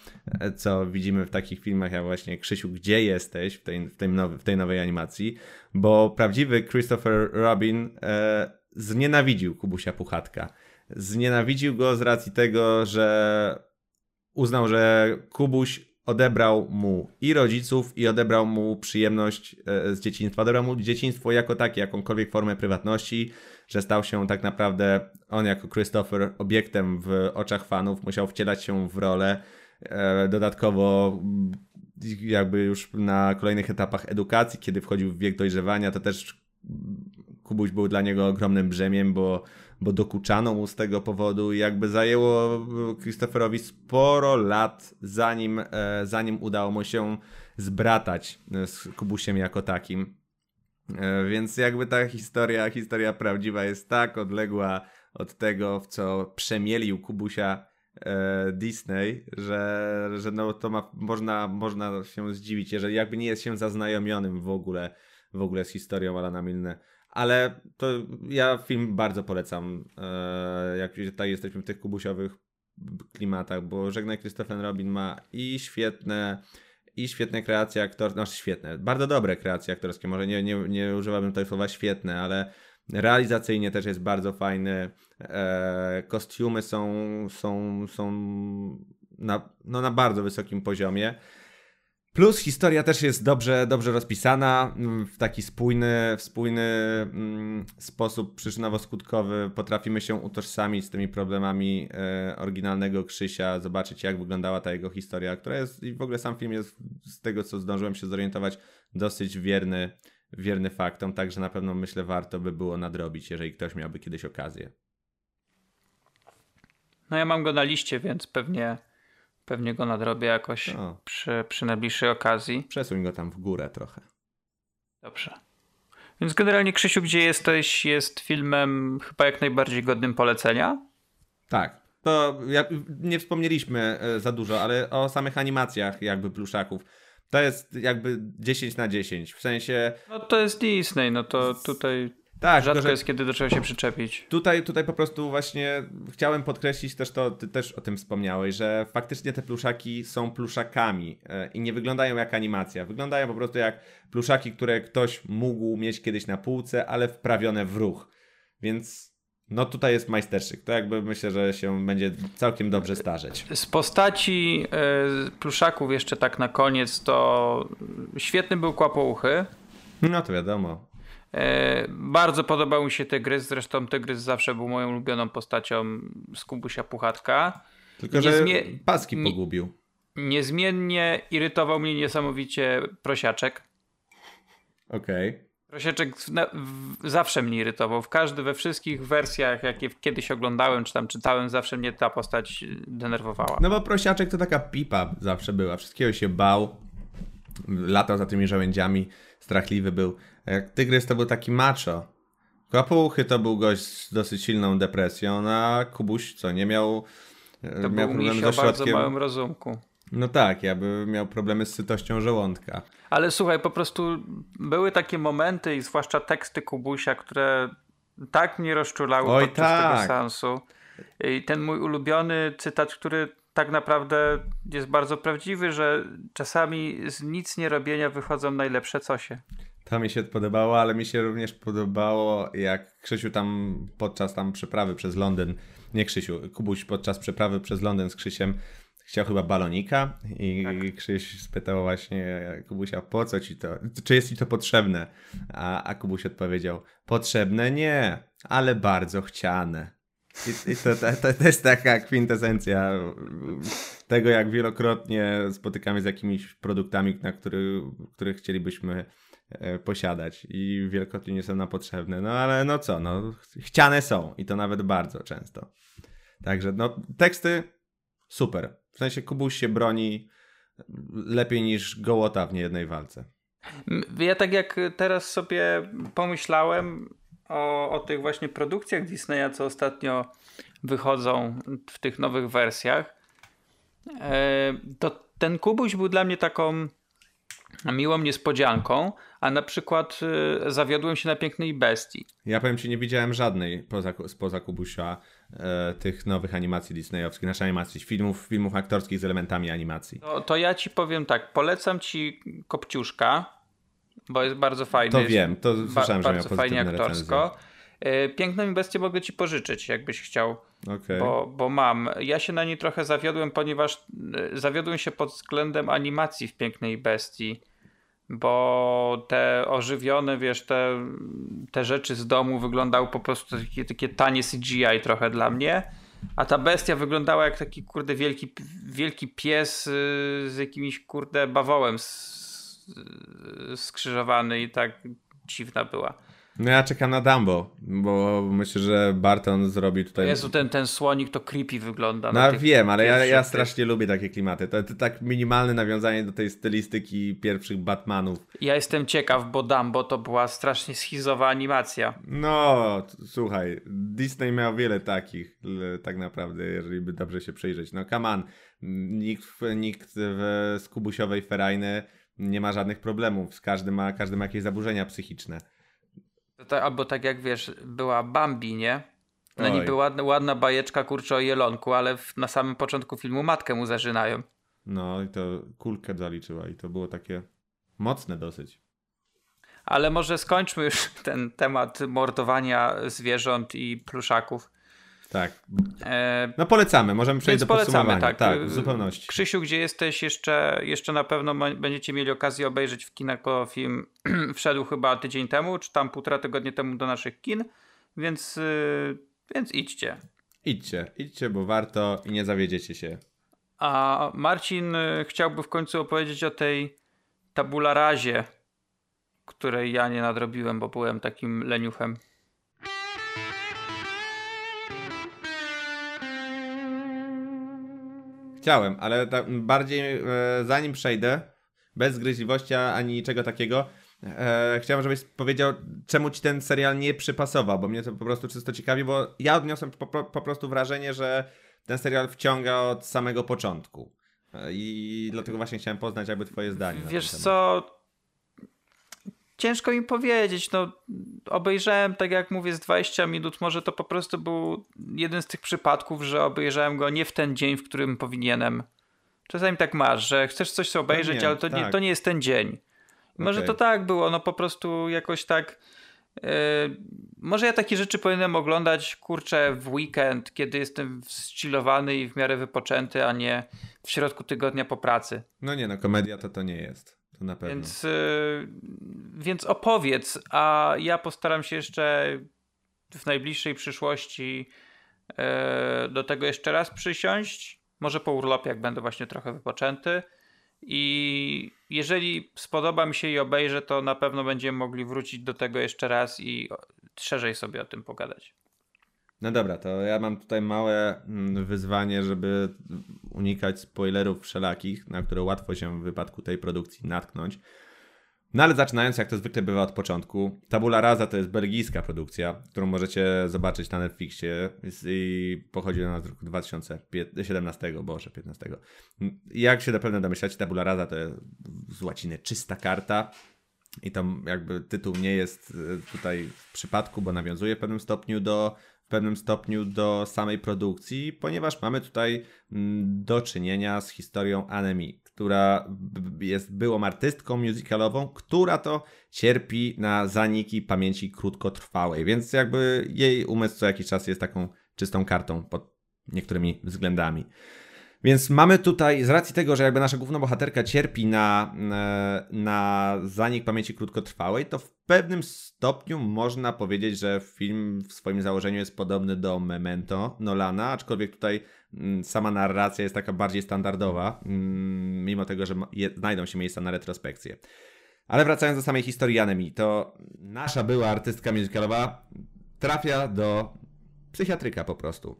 co widzimy w takich filmach, jak właśnie Krzysiu, gdzie jesteś w tej, w tej, nowy, w tej nowej animacji, bo prawdziwy Christopher Robin e, znienawidził Kubusia Puchatka. Znienawidził go z racji tego, że uznał, że Kubuś odebrał mu i rodziców, i odebrał mu przyjemność e, z dzieciństwa. Odebrał mu dzieciństwo jako takie, jakąkolwiek formę prywatności, że stał się tak naprawdę on jako Christopher obiektem w oczach fanów, musiał wcielać się w rolę. E, dodatkowo jakby już na kolejnych etapach edukacji, kiedy wchodził w wiek dojrzewania, to też Kubuś był dla niego ogromnym brzemiem, bo, bo dokuczano mu z tego powodu i jakby zajęło Christopherowi sporo lat, zanim, e, zanim udało mu się zbratać z Kubusiem jako takim. E, więc jakby ta historia, historia prawdziwa jest tak odległa od tego, w co przemielił Kubusia e, Disney, że, że no to ma, można, można się zdziwić, jeżeli jakby nie jest się zaznajomionym w ogóle, w ogóle z historią Alana Milne. Ale to ja film bardzo polecam, e, jak tutaj jesteśmy w tych kubusiowych klimatach, bo Żegnaj Christopher Robin ma i świetne i świetne kreacje aktorskie, no świetne, bardzo dobre kreacje aktorskie, może nie, nie, nie używałbym tutaj słowa świetne, ale realizacyjnie też jest bardzo fajny, e, kostiumy są, są, są na, no na bardzo wysokim poziomie. Plus historia też jest dobrze, dobrze rozpisana, mm, w taki spójny, w spójny mm, sposób przyczynowo-skutkowy potrafimy się utożsamić z tymi problemami e, oryginalnego Krzysia, zobaczyć jak wyglądała ta jego historia, która jest i w ogóle sam film jest z tego co zdążyłem się zorientować dosyć wierny, wierny faktom, także na pewno myślę warto by było nadrobić, jeżeli ktoś miałby kiedyś okazję. No ja mam go na liście, więc pewnie Pewnie go nadrobię jakoś przy, przy najbliższej okazji. Przesuń go tam w górę trochę. Dobrze. Więc generalnie Krzysiu, gdzie jesteś, jest filmem chyba jak najbardziej godnym polecenia. Tak. to ja, nie wspomnieliśmy e, za dużo, ale o samych animacjach jakby pluszaków. To jest jakby 10 na 10. W sensie. No to jest Disney, no to tutaj Tak, rzadko że jest kiedy do czego się przyczepić. tutaj, tutaj po prostu właśnie chciałem podkreślić też to, ty też o tym wspomniałeś, że faktycznie te pluszaki są pluszakami e, i nie wyglądają jak animacja. Wyglądają po prostu jak pluszaki, które ktoś mógł mieć kiedyś na półce, ale wprawione w ruch. Więc no tutaj jest majsterszczyk. To jakby myślę, że się będzie całkiem dobrze starzeć. Z postaci e, pluszaków jeszcze tak na koniec, to świetny był Kłapouchy. No to wiadomo. E, bardzo podobał mi się Tygrys, zresztą Tygrys zawsze był moją ulubioną postacią z Kubusia Puchatka. Tylko, że zmie- paski pogubił. Niezmiennie irytował mnie niesamowicie Prosiaczek. Okej. Prosiaczek na, w, zawsze mnie irytował. W każdy, we wszystkich wersjach, jakie kiedyś oglądałem czy tam czytałem, zawsze mnie ta postać y, denerwowała. No bo prosiaczek to taka pipa zawsze była. Wszystkiego się bał. Latał za tymi żołędziami. Strachliwy był. Jak Tygrys to był taki macho. Kłapuchy to był gość z dosyć silną depresją, a Kubuś co, nie miał, e, to miał problem ze o bardzo środkiem. małym rozumku. No tak, ja by miał problemy z sytością żołądka. Ale słuchaj, po prostu były takie momenty i zwłaszcza teksty Kubusia, które tak mnie rozczulały Oj, podczas tak. tego seansu. I ten mój ulubiony cytat, który tak naprawdę jest bardzo prawdziwy, że czasami z nic nie robienia wychodzą najlepsze cosie. To mi się podobało, ale mi się również podobało, jak Krzysiu tam podczas tam przeprawy przez Londyn, nie Krzysiu, Kubuś podczas przeprawy przez Londyn z Krzysiem chciał chyba balonika i Krzyś spytał właśnie Kubusia, po co ci to, czy jest ci to potrzebne? A, a Kubuś odpowiedział, potrzebne nie, ale bardzo chciane. I, i to, to, to, to jest taka kwintesencja tego, jak wielokrotnie spotykamy z jakimiś produktami, na który, których chcielibyśmy posiadać i wielokrotnie nie są nam potrzebne. No ale no co, no chciane są i to nawet bardzo często. Także no teksty super. W sensie Kubuś się broni lepiej niż Gołota w niejednej walce. Ja tak jak teraz sobie pomyślałem o, o tych właśnie produkcjach Disneya, co ostatnio wychodzą w tych nowych wersjach, e, to ten Kubuś był dla mnie taką miłą niespodzianką, a na przykład e, zawiodłem się na Pięknej Bestii. Ja powiem ci, nie widziałem żadnej poza, spoza Kubusia e, tych nowych animacji disneyowskich, naszej animacji, filmów, filmów aktorskich z elementami animacji. To, to ja ci powiem tak, polecam ci Kopciuszka, bo jest bardzo fajny. To wiem, to ba- słyszałem, że miał bardzo fajnie aktorsko. E, Piękną bestię mogę ci pożyczyć, jakbyś chciał, Okej. bo, bo mam. Ja się na niej trochę zawiodłem, ponieważ e, zawiodłem się pod względem animacji w Pięknej Bestii, bo te ożywione, wiesz, te, te rzeczy z domu wyglądały po prostu takie, takie tanie CGI trochę dla mnie. A ta bestia wyglądała jak taki kurde wielki, wielki pies y, z jakimś kurde bawołem y, skrzyżowany i tak dziwna była. No ja czekam na Dumbo, bo myślę, że Barton zrobi tutaj... Jezu, ten, ten słonik to creepy wygląda. No wiem, ale ja, ja strasznie lubię takie klimaty. To, to tak minimalne nawiązanie do tej stylistyki pierwszych Batmanów. Ja jestem ciekaw, bo Dumbo to była strasznie schizowa animacja. No, słuchaj, Disney miał wiele takich, tak naprawdę, jeżeli by dobrze się przyjrzeć. No, come on, nikt, w- nikt w skubusiowej ferajny nie ma żadnych problemów. Z każdy ma, każdy ma jakieś zaburzenia psychiczne. To albo tak jak wiesz, była Bambi, nie? No Oj. niby ładna, ładna bajeczka kurczę o jelonku, ale w, na samym początku filmu matkę mu zażynają. No i to kulkę zaliczyła i to było takie mocne dosyć. Ale może skończmy już ten temat mordowania zwierząt i pluszaków. Tak. E, No polecamy, możemy przejść Więc do polecamy, tak. Tak, w zupełności. Krzysiu, gdzie jesteś, jeszcze, jeszcze na pewno będziecie mieli okazję obejrzeć w kinach, bo film wszedł chyba tydzień temu, czy tam półtora tygodnia temu do naszych kin, więc, yy, więc idźcie. Idźcie, idźcie, bo warto i nie zawiedziecie się. A Marcin y, chciałby w końcu opowiedzieć o tej tabula razie, której ja nie nadrobiłem, bo byłem takim leniuchem. Chciałem, ale ta, bardziej e, zanim przejdę, bez zgryźliwości ani niczego takiego, e, chciałem, żebyś powiedział, czemu ci ten serial nie przypasował, bo mnie to po prostu czysto ciekawi, bo ja odniosłem po, po, po prostu wrażenie, że ten serial wciąga od samego początku. I dlatego właśnie chciałem poznać jakby twoje zdanie. Wiesz co, ciężko mi powiedzieć. No, obejrzałem, tak jak mówię, z 20 minut. Może to po prostu był jeden z tych przypadków, że obejrzałem go nie w ten dzień, w którym powinienem. Czasami tak masz, że chcesz coś obejrzeć, ale to, tak. nie, to nie jest ten dzień. Może okay. to tak było, no po prostu jakoś tak. Yy, może ja takie rzeczy powinienem oglądać, kurczę, w weekend, kiedy jestem zchillowany i w miarę wypoczęty, a nie w środku tygodnia po pracy. No nie, no komedia to to nie jest. To na pewno. Więc, yy, więc opowiedz, a ja postaram się jeszcze w najbliższej przyszłości yy, do tego jeszcze raz przysiąść. Może po urlopie, jak będę właśnie trochę wypoczęty. I jeżeli spodoba mi się i obejrzę, to na pewno będziemy mogli wrócić do tego jeszcze raz i szerzej sobie o tym pogadać. No dobra, to ja mam tutaj małe mm, wyzwanie, żeby unikać spoilerów wszelakich, na które łatwo się w wypadku tej produkcji natknąć. No ale zaczynając, jak to zwykle bywa od początku, Tabula Rasa to jest belgijska produkcja, którą możecie zobaczyć na Netflixie i pochodzi ona z roku 2017, boże, 15. Jak się na pewno domyślacie, Tabula Rasa to jest z łaciny czysta karta i tam jakby tytuł nie jest e, tutaj w przypadku, bo nawiązuje w pewnym stopniu do pewnym stopniu do samej produkcji, ponieważ mamy tutaj mm, do czynienia z historią Anemi, która jest byłą artystką musicalową, która to cierpi na zaniki pamięci krótkotrwałej, więc jakby jej umysł co jakiś czas jest taką czystą kartą pod niektórymi względami. Więc mamy tutaj, z racji tego, że jakby nasza główna bohaterka cierpi na, e, na zanik pamięci krótkotrwałej, to w pewnym stopniu można powiedzieć, że film w swoim założeniu jest podobny do Memento Nolana, aczkolwiek tutaj mm, sama narracja jest taka bardziej standardowa, mm, mimo tego, że znajdą się miejsca na retrospekcję. Ale wracając do samej historii Anemi, to nasza była artystka musicalowa trafia do psychiatryka po prostu.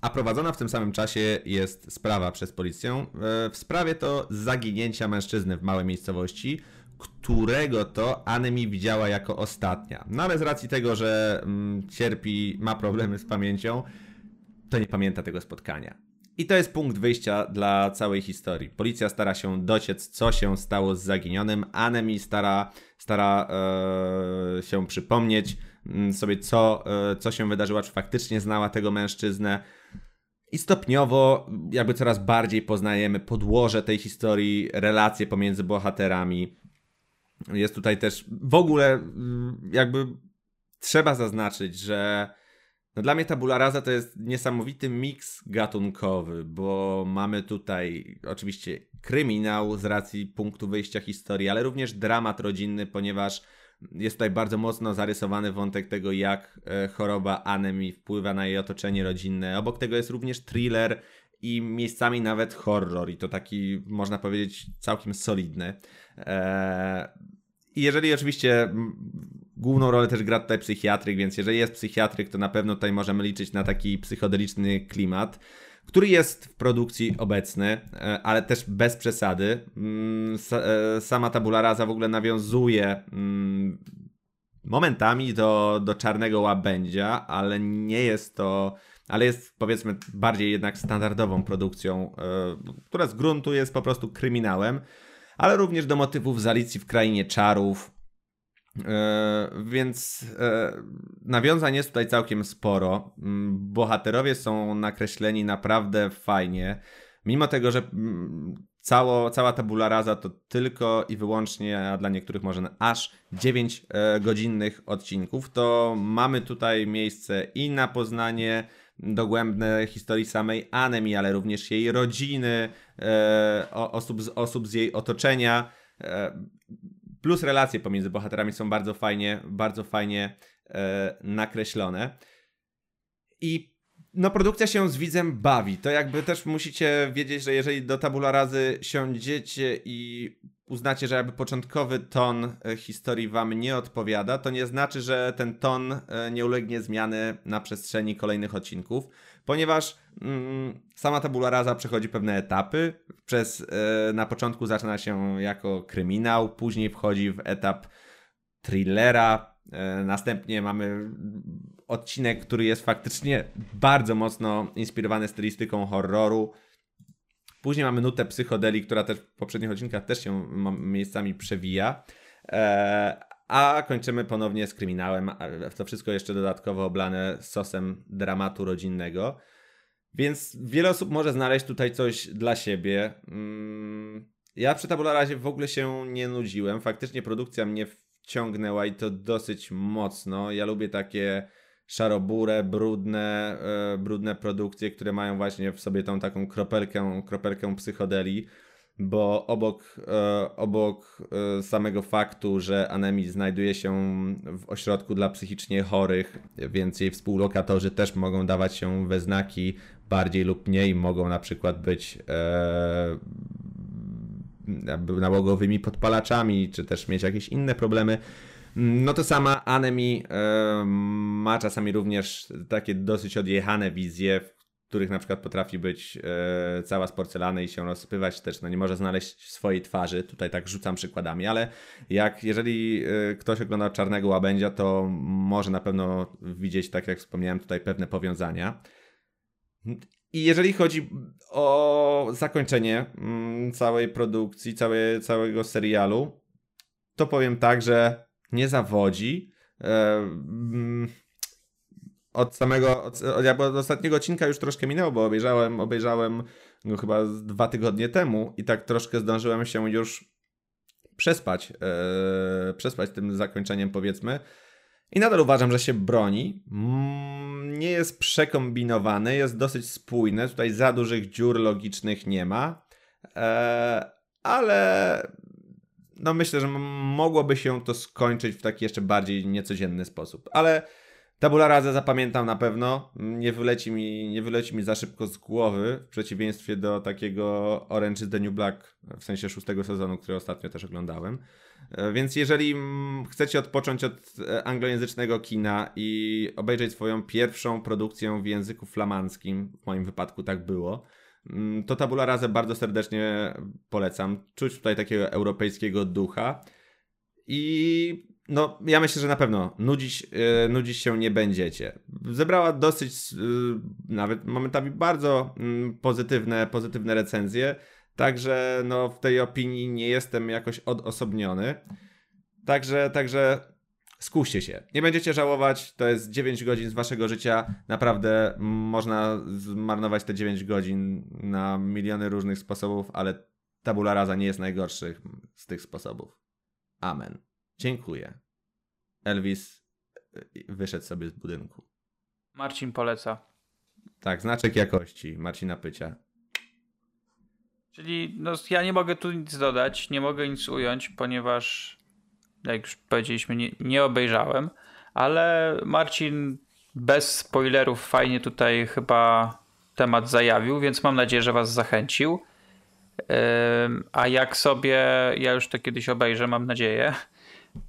A prowadzona w tym samym czasie jest sprawa przez policję. E, w sprawie to zaginięcia mężczyzny w małej miejscowości, którego to Anemi widziała jako ostatnia. No ale z racji tego, że mm, cierpi, ma problemy z pamięcią, to nie pamięta tego spotkania. I to jest punkt wyjścia dla całej historii. Policja stara się dociec, co się stało z zaginionym. Anemi stara, stara e, się przypomnieć sobie, co, e, co się wydarzyło, czy faktycznie znała tego mężczyznę. I stopniowo, jakby coraz bardziej poznajemy podłoże tej historii, relacje pomiędzy bohaterami. Jest tutaj też w ogóle, mm, jakby trzeba zaznaczyć, że no dla mnie Tabula Rasa to jest niesamowity miks gatunkowy, bo mamy tutaj oczywiście kryminał z racji punktu wyjścia historii, ale również dramat rodzinny, ponieważ jest tutaj bardzo mocno zarysowany wątek tego, jak e, choroba anemii wpływa na jej otoczenie rodzinne. Obok tego jest również thriller i miejscami nawet horror i to taki, można powiedzieć, całkiem solidny. E, I jeżeli oczywiście główną rolę też gra tutaj psychiatryk, więc jeżeli jest psychiatryk, to na pewno tutaj możemy liczyć na taki psychodeliczny klimat który jest w produkcji obecny, e, ale też bez przesady. Mm, e, sama tabula rasa w ogóle nawiązuje mm, momentami do, do czarnego łabędzia, ale nie jest to, ale jest powiedzmy bardziej jednak standardową produkcją, e, która z gruntu jest po prostu kryminałem, ale również do motywów z Alicji w Krainie Czarów, więc e, nawiązań jest tutaj całkiem sporo. Mm, bohaterowie są nakreśleni naprawdę fajnie. Mimo tego, że mm, cało, cała tabula rasa to tylko i wyłącznie, a dla niektórych może aż 9 e, godzinnych odcinków, to mamy tutaj miejsce i na poznanie dogłębne historii samej Anemi, ale również jej rodziny, osób, osób z jej otoczenia Plus relacje pomiędzy bohaterami są bardzo fajnie, bardzo fajnie e, nakreślone. I no, produkcja się z widzem bawi. To jakby też musicie wiedzieć, że jeżeli do tabula razy siądziecie i uznacie, że jakby początkowy ton e, historii wam nie odpowiada, to nie znaczy, że ten ton e, nie ulegnie zmiany na przestrzeni kolejnych odcinków ponieważ mm, sama tabula rasa przechodzi pewne etapy. Przez, e, na początku zaczyna się jako kryminał, później wchodzi w etap thrillera, e, następnie mamy odcinek, który jest faktycznie bardzo mocno inspirowany stylistyką horroru. Później mamy nutę psychodeli, która też w poprzednich odcinkach też się miejscami przewija. A kończymy ponownie z kryminałem. To wszystko jeszcze dodatkowo oblane sosem dramatu rodzinnego. Więc wiele osób może znaleźć tutaj coś dla siebie. Mm, ja przy Tabula razie w ogóle się nie nudziłem. Faktycznie produkcja mnie wciągnęła i to dosyć mocno. Ja lubię takie szarobure, brudne, e, brudne produkcje, które mają właśnie w sobie tą taką kropelkę, kropelkę psychodeli bo obok, e, obok e, samego faktu, że Anemi znajduje się w ośrodku dla psychicznie chorych, więc jej współlokatorzy też mogą dawać się we znaki bardziej lub mniej, mogą na przykład być e, nałogowymi podpalaczami, czy też mieć jakieś inne problemy. No to sama Anemi ma czasami również takie dosyć odjechane wizje, których na przykład potrafi być e, cała z porcelany i się rozsypywać też, no nie może znaleźć swojej twarzy, tutaj tak rzucam przykładami, ale jak jeżeli e, ktoś ogląda Czarnego Łabędzia, to może na pewno widzieć, tak jak wspomniałem tutaj, pewne powiązania. I jeżeli chodzi o zakończenie mm, całej produkcji, całe, całego serialu, to powiem tak, że nie zawodzi. E, mm, od samego, od, od, od, ostatniego odcinka już troszkę minęło, bo obejrzałem, obejrzałem go chyba dwa tygodnie temu i tak troszkę zdążyłem się już przespać, e, przespać tym zakończeniem powiedzmy. I nadal uważam, że się broni. Mm, nie jest przekombinowany, jest dosyć spójny. Tutaj za dużych dziur logicznych nie ma. E, ale no myślę, że mogłoby się to skończyć w taki jeszcze bardziej niecodzienny sposób. Ale Tabula Rasa zapamiętam na pewno. Nie wyleci, mi, nie wyleci mi za szybko z głowy, w przeciwieństwie do takiego Orange is the New Black, w sensie szóstego sezonu, który ostatnio też oglądałem. E, więc jeżeli chcecie odpocząć od e, anglojęzycznego kina i obejrzeć swoją pierwszą produkcję w języku flamandzkim, w moim wypadku tak było, mm, to Tabula Rasa bardzo serdecznie polecam. Czuć tutaj takiego europejskiego ducha. I no, ja myślę, że na pewno nudzić, yy, nudzić się nie będziecie. Zebrała dosyć, yy, nawet momentami bardzo yy, pozytywne, pozytywne recenzje, także no, w tej opinii nie jestem jakoś odosobniony. Także, także skuście się. Nie będziecie żałować, to jest 9 godzin z waszego życia. Naprawdę można zmarnować te 9 godzin na miliony różnych sposobów, ale tabula rasa nie jest najgorszy z tych sposobów. Amen. Dziękuję. Elvis y, wyszedł sobie z budynku. Marcin poleca. Tak, znaczek jakości Marcina Pycia. Czyli no, ja nie mogę tu nic dodać, nie mogę nic ująć, ponieważ jak już powiedzieliśmy, nie, nie obejrzałem, ale Marcin bez spoilerów fajnie tutaj chyba temat zajawił, więc mam nadzieję, że was zachęcił. A jak sobie, ja już to kiedyś obejrzę, mam nadzieję,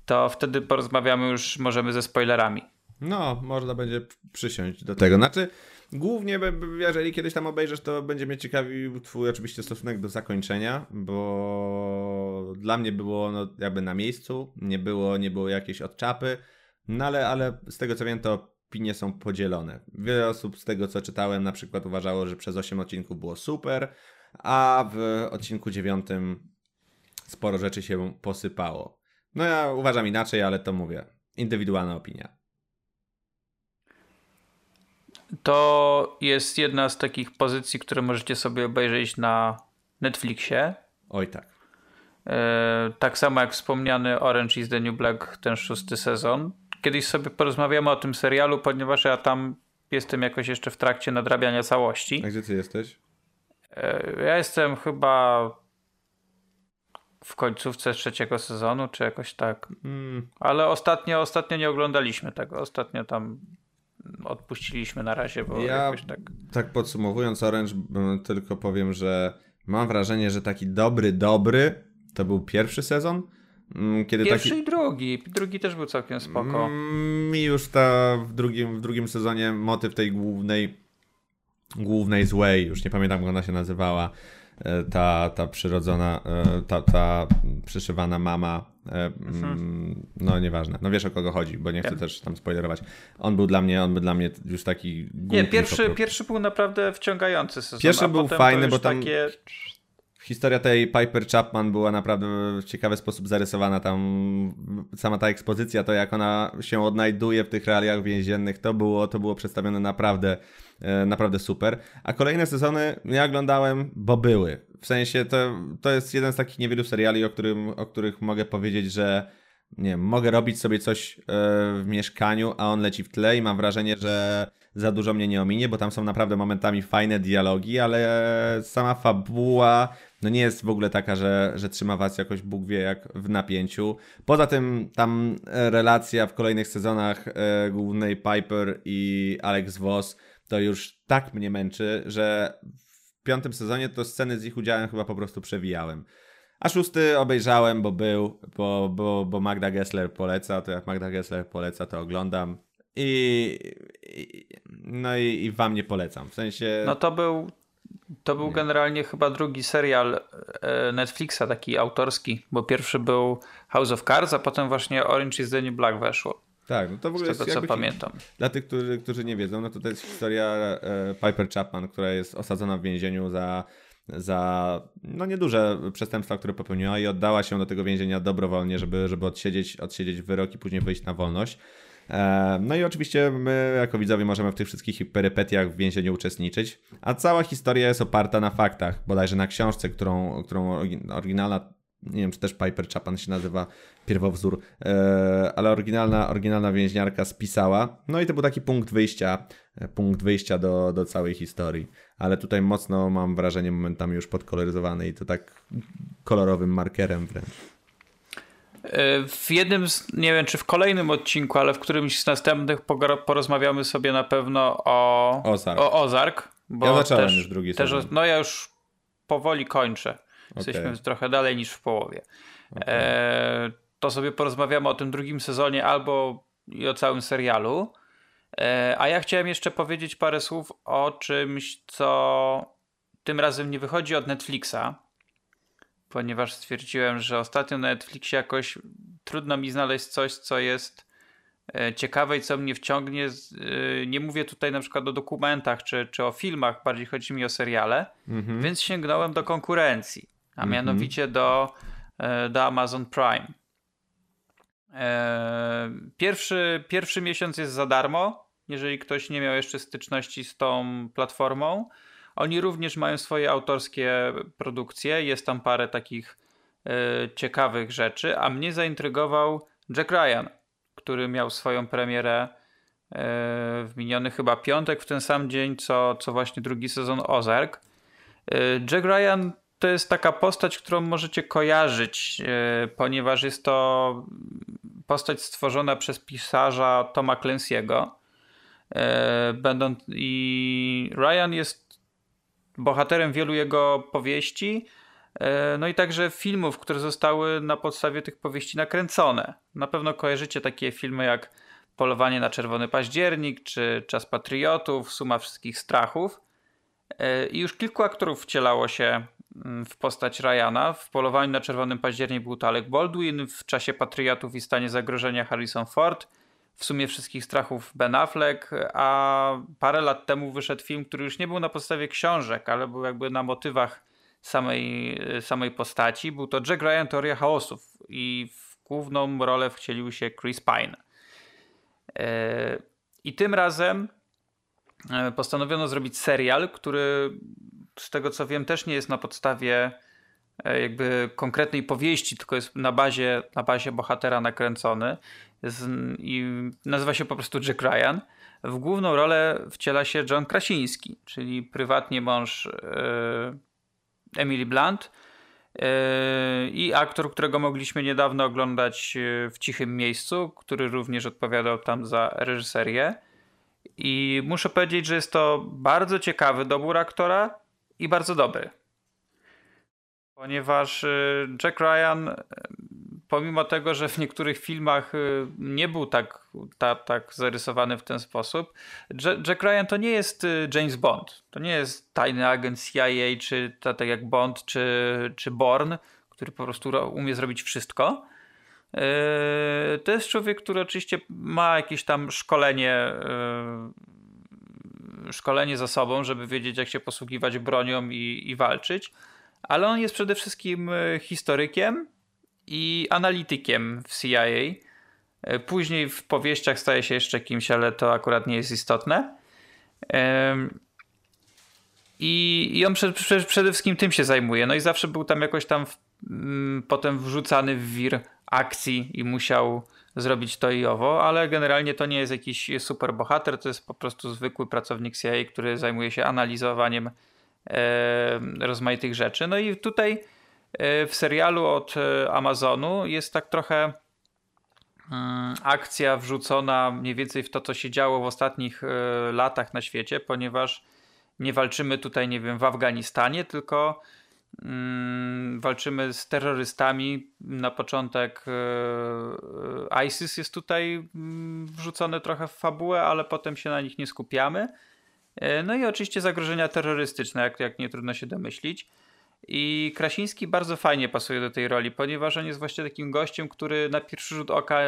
to wtedy porozmawiamy już możemy ze spoilerami. No, można będzie przysiąść do tego. Znaczy, głównie, jeżeli kiedyś tam obejrzysz, to będzie mnie ciekawił twój oczywiście stosunek do zakończenia, bo dla mnie było no, jakby na miejscu, nie było, nie było jakiejś odczapy, no ale, ale z tego co wiem, to opinie są podzielone. Wiele osób z tego co czytałem na przykład uważało, że przez 8 odcinków było super, a w odcinku 9 sporo rzeczy się posypało. No ja uważam inaczej, ale to mówię. Indywidualna opinia. To jest jedna z takich pozycji, które możecie sobie obejrzeć na Netflixie. Oj tak. E, tak samo jak wspomniany Orange is the New Black, ten szósty sezon. Kiedyś sobie porozmawiamy o tym serialu, ponieważ ja tam jestem jakoś jeszcze w trakcie nadrabiania całości. A gdzie ty jesteś? E, ja jestem chyba w końcówce trzeciego sezonu, czy jakoś tak. Mm. Ale ostatnio, ostatnio nie oglądaliśmy tego. Ostatnio tam odpuściliśmy na razie, bo ja jakoś tak. Tak podsumowując Orange, tylko powiem, że mam wrażenie, że taki dobry, dobry to był pierwszy sezon. Mm, kiedy Pierwszy taki... i drugi. Drugi też był całkiem spoko. Mm, mi już ta w drugim, w drugim sezonie motyw tej głównej głównej złej, już nie pamiętam jak ona się nazywała, ta, ta przyrodzona, ta, ta przyszywana mama, mhm. no nieważne, no wiesz o kogo chodzi, bo nie chcę też tam spoilerować. On był dla mnie, on był dla mnie już taki Nie, pierwszy, pierwszy był naprawdę wciągający sezon, Pierwszy był fajny, bo tam... Takie historia tej Piper Chapman była naprawdę w ciekawy sposób zarysowana. Tam sama ta ekspozycja, to jak ona się odnajduje w tych realiach więziennych, to było, to było przedstawione naprawdę, e, naprawdę super. A kolejne sezony ja oglądałem, bo były. W sensie to, to jest jeden z takich niewielu seriali, o, którym, o których mogę powiedzieć, że nie wiem, mogę robić sobie coś e, w mieszkaniu, a on leci w tle i mam wrażenie, że za dużo mnie nie ominie, bo tam są naprawdę momentami fajne dialogi, ale sama fabuła no nie jest w ogóle taka, że, że trzyma was jakoś Bóg wie jak w napięciu. Poza tym tam e, relacja w kolejnych sezonach e, głównej Piper i Alex Voss to już tak mnie męczy, że w piątym sezonie to sceny z ich udziałem chyba po prostu przewijałem. A szósty obejrzałem, bo był, bo, bo, bo Magda Gessler poleca, to jak Magda Gessler poleca, to oglądam. I, i no i, i wam nie polecam. W sensie. No to był to był generalnie chyba drugi serial e, Netflixa, taki autorski, bo pierwszy był House of Cards, a potem właśnie Orange is the New Black weszło. Tak, no to w ogóle z tego, co pamiętam. Dla tych, którzy, którzy nie wiedzą, no to to jest historia e, Piper Chapman, która jest osadzona w więzieniu za, za no nieduże przestępstwa, które popełniła i oddała się do tego więzienia dobrowolnie, żeby, żeby odsiedzieć, odsiedzieć wyrok i później wyjść na wolność. E, no i oczywiście my jako widzowie możemy w tych wszystkich perypetiach w więzieniu uczestniczyć, a cała historia jest oparta na faktach, bodajże na książce, którą, którą oryginalna, nie wiem czy też Piper Chapman się nazywa, pierwowzór, e, ale oryginalna, oryginalna więźniarka spisała. No i to był taki punkt wyjścia, punkt wyjścia do, do całej historii. Ale tutaj mocno mam wrażenie momentami już podkoloryzowany i to tak kolorowym markerem wręcz. W jednym, z, nie wiem czy w kolejnym odcinku, ale w którymś z następnych porozmawiamy sobie na pewno o Ozark. O Ozark bo ja zacząłem też, już drugi też, sezon. No ja już powoli kończę. Jesteśmy okay. trochę dalej niż w połowie. Okay. E, to sobie porozmawiamy o tym drugim sezonie albo i o całym serialu. E, a ja chciałem jeszcze powiedzieć parę słów o czymś, co tym razem nie wychodzi od Netflixa, ponieważ stwierdziłem, że ostatnio na Netflixie jakoś trudno mi znaleźć coś, co jest e, ciekawe i co mnie wciągnie. E, nie mówię tutaj na przykład o dokumentach czy, czy o filmach, bardziej chodzi mi o seriale, mhm. więc sięgnąłem do konkurencji, a mhm. mianowicie do, e, do Amazon Prime. Pierwszy, pierwszy miesiąc jest za darmo, jeżeli ktoś nie miał jeszcze styczności z tą platformą. Oni również mają swoje autorskie produkcje. Jest tam parę takich e, ciekawych rzeczy, a mnie zaintrygował Jack Ryan, który miał swoją premierę e, w miniony chyba piątek, w ten sam dzień, co, co właśnie drugi sezon Ozark. E, Jack Ryan to jest taka postać, którą możecie kojarzyć, ponieważ jest to postać stworzona przez pisarza Toma Clancy'ego. Będąc i Ryan jest bohaterem wielu jego powieści, e, no i także filmów, które zostały na podstawie tych powieści nakręcone. Na pewno kojarzycie takie filmy jak Polowanie na Czerwony Październik, czy Czas Patriotów, Suma Wszystkich Strachów. E, I już kilku aktorów wcielało się mm, w postać Ryana. W Polowaniu na Czerwonym Październik był to Alec Baldwin, w Czasie Patriotów i Stanie Zagrożenia Harrison Ford – w sumie wszystkich strachów Ben Affleck, a parę lat temu wyszedł film, który już nie był na podstawie książek, ale był jakby na motywach samej, samej postaci. Był to Jack Ryan Teoria Chaosów i w główną rolę wcielił się Chris Pine. E, I tym razem e, postanowiono zrobić serial, który z tego co wiem też nie jest na podstawie e, jakby konkretnej powieści, tylko jest na bazie, na bazie bohatera nakręcony z, i nazywa się po prostu Jack Ryan. W główną rolę wciela się John Krasiński, czyli prywatnie mąż e, Emily Blunt e, i aktor, którego mogliśmy niedawno oglądać e, w cichym miejscu, który również odpowiadał tam za reżyserię. I muszę powiedzieć, że jest to bardzo ciekawy dobór aktora i bardzo dobry. Ponieważ Jack Ryan pomimo tego, że w niektórych filmach y, nie był tak, ta, tak zarysowany w ten sposób, Jack Ryan to nie jest y, James Bond. To nie jest tajny agent CIA, czy tak jak Bond, czy, czy Bourne, który po prostu umie zrobić wszystko. Y, to jest człowiek, który oczywiście ma jakieś tam szkolenie szkolenie za sobą, żeby wiedzieć, jak się posługiwać bronią i, i walczyć, ale on jest przede wszystkim historykiem, i analitykiem w CIA. E, później w powieściach staje się jeszcze kimś, ale to akurat nie jest istotne. I, i on przed, przed, przede wszystkim tym się zajmuje. No i zawsze był tam jakoś tam w, mm, potem wrzucany w wir akcji i musiał zrobić to i owo, ale generalnie to nie jest jakiś super bohater, to jest po prostu zwykły pracownik CIA, który zajmuje się analizowaniem e, rozmaitych rzeczy. No i tutaj w serialu od e, Amazonu jest tak trochę mm, akcja wrzucona mniej więcej w to, co się działo w ostatnich e, latach na świecie, ponieważ nie walczymy tutaj, nie wiem, w Afganistanie, tylko mm, walczymy z terrorystami. Na początek ISIS jest tutaj mm, wrzucony trochę w fabułę, ale potem się na nich nie skupiamy. No i oczywiście zagrożenia terrorystyczne, jak, jak nie trudno się domyślić. I Krasiński bardzo fajnie pasuje do tej roli, ponieważ on jest właśnie takim gościem, który na pierwszy rzut oka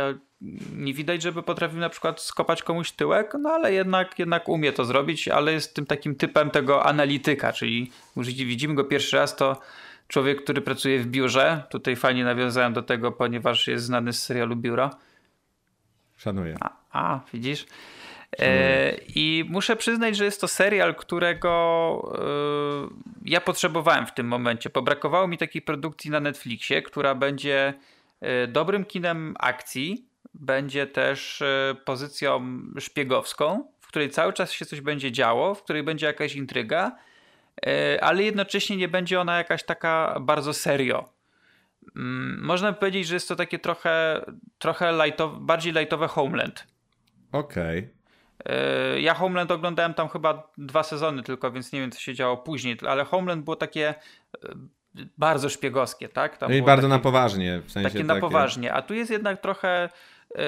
nie widać, żeby potrafił na przykład skopać komuś tyłek, no ale jednak, jednak umie to zrobić, ale jest tym takim typem tego analityka, czyli widzimy go pierwszy raz, to człowiek, który pracuje w biurze. Tutaj fajnie nawiązałem do tego, ponieważ jest znany z serialu Biuro. Szanuję. A, a widzisz? E, I muszę przyznać, że jest to serial, którego e, ja potrzebowałem w tym momencie. Pobrakowało mi takiej produkcji na Netflixie, która będzie e, dobrym kinem akcji, będzie też pozycją szpiegowską, w której cały czas się coś będzie działo, w której będzie jakaś intryga, ale jednocześnie nie będzie ona jakaś taka bardzo serio. Mm, można by powiedzieć, że jest to takie trochę, trochę lightowe, bardziej lightowe Homeland. Okej. Okay. E, ja Homeland oglądałem tam chyba dwa sezony tylko, więc nie wiem, co się działo później, ale Homeland było takie e, bardzo szpiegowskie, tak? Tam no I bardzo takie, na poważnie. W sensie takie, takie na poważnie, a tu jest jednak trochę, yy,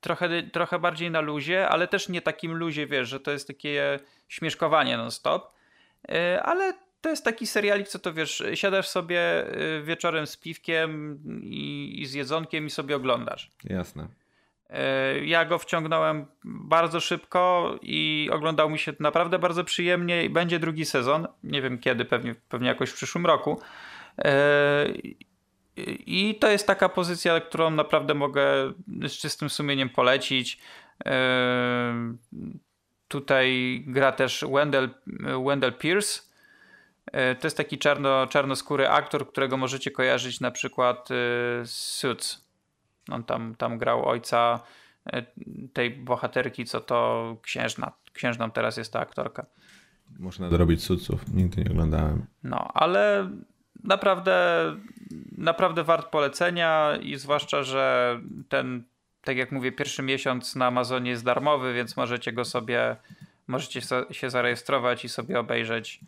trochę, trochę bardziej na luzie, ale też nie takim luzie, wiesz, że to jest takie śmieszkowanie non-stop, yy, ale to jest taki serialik, co to wiesz, siadasz sobie wieczorem z piwkiem i, i z jedzonkiem i sobie oglądasz. Jasne. E, ja go wciągnąłem bardzo szybko i oglądał mi się naprawdę bardzo przyjemnie i będzie drugi sezon. Nie wiem kiedy, pewnie, pewnie jakoś w przyszłym roku. E, I to jest taka pozycja, którą naprawdę mogę z czystym sumieniem polecić. E, tutaj gra też Wendell, Wendell Pierce. To jest taki czarno, czarnoskóry aktor, którego możecie kojarzyć na przykład z Suits. On tam, tam grał ojca e, tej bohaterki, co to księżna. Księżną teraz jest ta aktorka. Można dorobić suców, nigdy nie oglądałem. No, ale naprawdę, naprawdę wart polecenia i zwłaszcza, że ten, tak jak mówię, pierwszy miesiąc na Amazonie jest darmowy, więc możecie go sobie, możecie się zarejestrować i sobie obejrzeć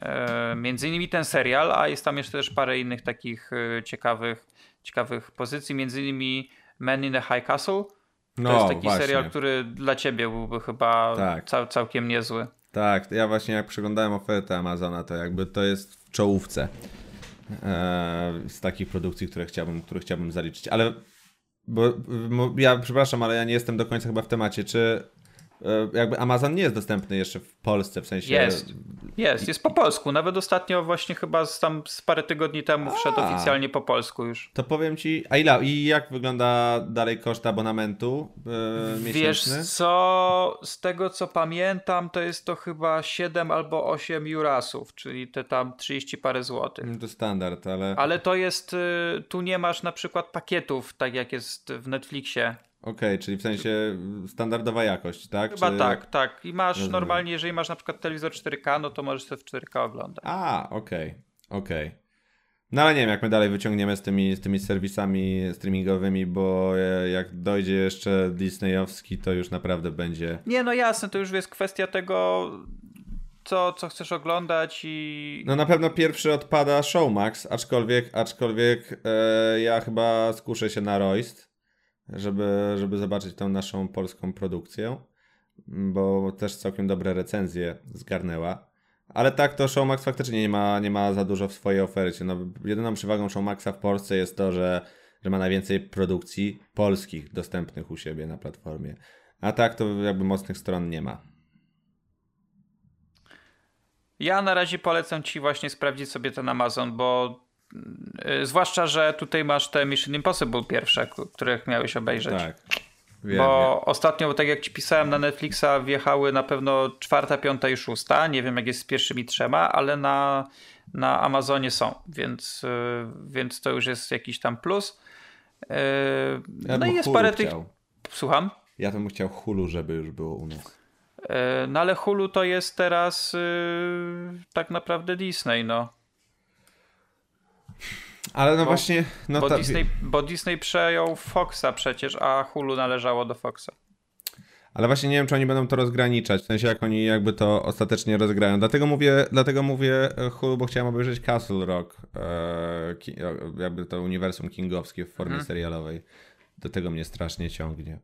e, między innymi ten serial, a jest tam jeszcze też parę innych takich e, ciekawych ciekawych pozycji, między innymi Men in the High Castle. To no, jest taki właśnie. serial, który dla ciebie byłby chyba tak. cał, całkiem niezły. Tak, ja właśnie jak przeglądałem ofertę Amazona, to jakby to jest w czołówce e, z takich produkcji, które chciałbym, które chciałbym zaliczyć. Ale bo, bo, ja przepraszam, ale ja nie jestem do końca chyba w temacie. Czy jakby Amazon nie jest dostępny jeszcze w Polsce, w sensie... Jest, jest, jest po polsku. Nawet ostatnio właśnie chyba z, tam z parę tygodni temu a, wszedł oficjalnie po polsku już. To powiem ci, a ile, i jak wygląda dalej koszt abonamentu yy, Wiesz co, z tego co pamiętam, to jest to chyba 7 albo 8 jurasów, czyli te tam 30 parę złotych. To standard, ale... Ale to jest, y, tu nie masz na przykład pakietów, tak jak jest w Netflixie. Okej, okay, czyli w sensie standardowa jakość, tak? Chyba Czy... tak, tak. I masz Rozumiem. normalnie, jeżeli masz na przykład telewizor 4K, no to możesz sobie w 4K oglądać. A, okej, okay, okej. Okay. No ale nie wiem, jak my dalej wyciągniemy z tymi, z tymi serwisami streamingowymi, bo e, jak dojdzie jeszcze Disneyowski, to już naprawdę będzie... Nie, no jasne, to już jest kwestia tego, co, co chcesz oglądać i... No na pewno pierwszy odpada Showmax, aczkolwiek, aczkolwiek e, ja chyba skuszę się na Royst, żeby, żeby zobaczyć tą naszą polską produkcję, bo też całkiem dobre recenzje zgarnęła. Ale tak, to Showmax faktycznie nie ma, nie ma za dużo w swojej ofercie. No, jedyną przewagą Showmaxa w Polsce jest to, że, że ma najwięcej produkcji polskich dostępnych u siebie na platformie. A tak to jakby mocnych stron nie ma. Ja na razie polecam ci właśnie sprawdzić sobie ten Amazon, bo zwłaszcza, że tutaj masz te Mission Impossible pierwsze, których miałeś obejrzeć. Tak. Wiem, bo wiem. ostatnio, tak jak ci pisałem na Netflixa, wjechały na pewno czwarta, piąta i szósta. Nie wiem, jak jest z pierwszymi trzema, ale na, na Amazonie są, więc, yy, więc to już jest jakiś tam plus. Ja no i jest parę tych. Słucham? Ja bym chciał Hulu, żeby już było u nas. No ale Hulu to jest teraz tak naprawdę Disney, no. Ale no bo, właśnie. No bo, ta... Disney, bo Disney przejął Foxa przecież, a Hulu należało do Foxa. Ale właśnie nie wiem, czy oni będą to rozgraniczać, w sensie jak oni jakby to ostatecznie rozgrają. Dlatego mówię, dlatego mówię e, Hulu, bo chciałem obejrzeć Castle Rock, e, jakby to uniwersum kingowskie w formie hmm. serialowej. Do tego mnie strasznie ciągnie.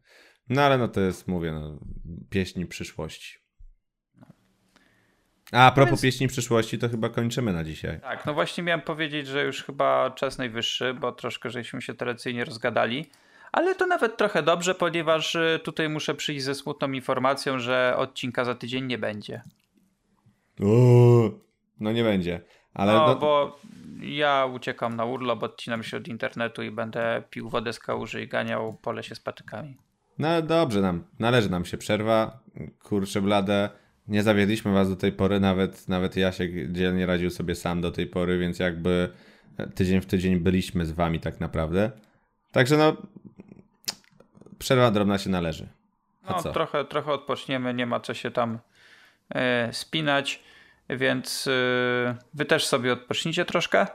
No ale no to jest, mówię, no, pieśni przyszłości. A, a propos więc... pieśni przyszłości, to chyba kończymy na dzisiaj. Tak, no właśnie miałem powiedzieć, że już chyba czas najwyższy, bo troszkę żeśmy się tradycyjnie rozgadali. Ale to nawet trochę dobrze, ponieważ y, tutaj muszę przyjść ze smutną informacją, że odcinka za tydzień nie będzie. Uuu, no nie będzie. Ale no, no, bo ja uciekam na urlop, odcinam się od internetu i będę pił wodę z kałuży i ganiał po lesie z patykami. No dobrze nam, należy nam się przerwa. Kurczę blade, nie zawiedliśmy was do tej pory, nawet, nawet ja się dzielnie radził sobie sam do tej pory, więc jakby tydzień w tydzień byliśmy z wami tak naprawdę. Także no, przerwa drobna się należy. A no, co? Trochę, trochę odpoczniemy, nie ma co się tam e, spinać, więc e, wy też sobie odpocznijcie troszkę,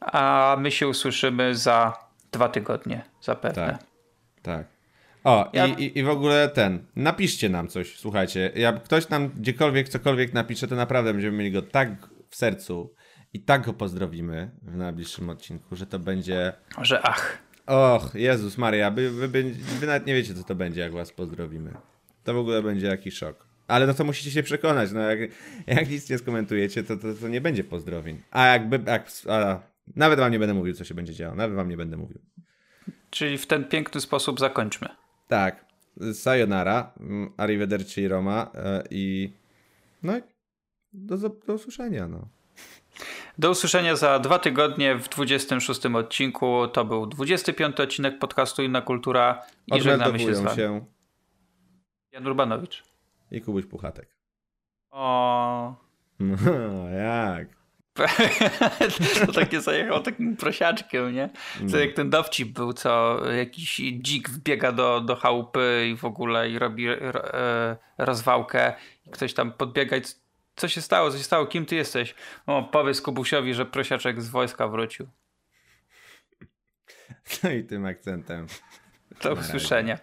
a my się usłyszymy za dwa tygodnie zapewne. Tak. Tak. O, ja... i, i w ogóle ten, napiszcie nam coś, słuchajcie. Jak ktoś nam gdziekolwiek, cokolwiek napisze, to naprawdę będziemy mieli go tak w sercu i tak go pozdrowimy w najbliższym odcinku, że to będzie... Że ach. Och, Jezus Maria, wy, wy, wy, wy nawet nie wiecie, co to będzie, jak was pozdrowimy. To w ogóle będzie jakiś szok. Ale no to musicie się przekonać, no jak, jak nic nie skomentujecie, to, to, to nie będzie pozdrowień. A jakby, jak, a, nawet wam nie będę mówił, co się będzie działo, nawet wam nie będę mówił. Czyli w ten piękny sposób zakończmy. Tak. Sayonara, mm, arrivederci Roma e, i no i do, do usłyszenia. No. Do usłyszenia za dwa tygodnie w 26 odcinku. To był 25 odcinek podcastu Inna Kultura i żegnamy się z wami. Się Jan Urbanowicz. I Kubuś Puchatek. O. No, jak? to takie zajechał takim prosiaczkiem, nie? Co jak ten dowcip był, co jakiś dzik wbiega do, do chałupy i w ogóle i robi e, rozwałkę i ktoś tam podbiega i co się stało, co się stało, kim ty jesteś? O, powiedz Kubusiowi, że prosiaczek z wojska wrócił. No i tym akcentem. Do usłyszenia.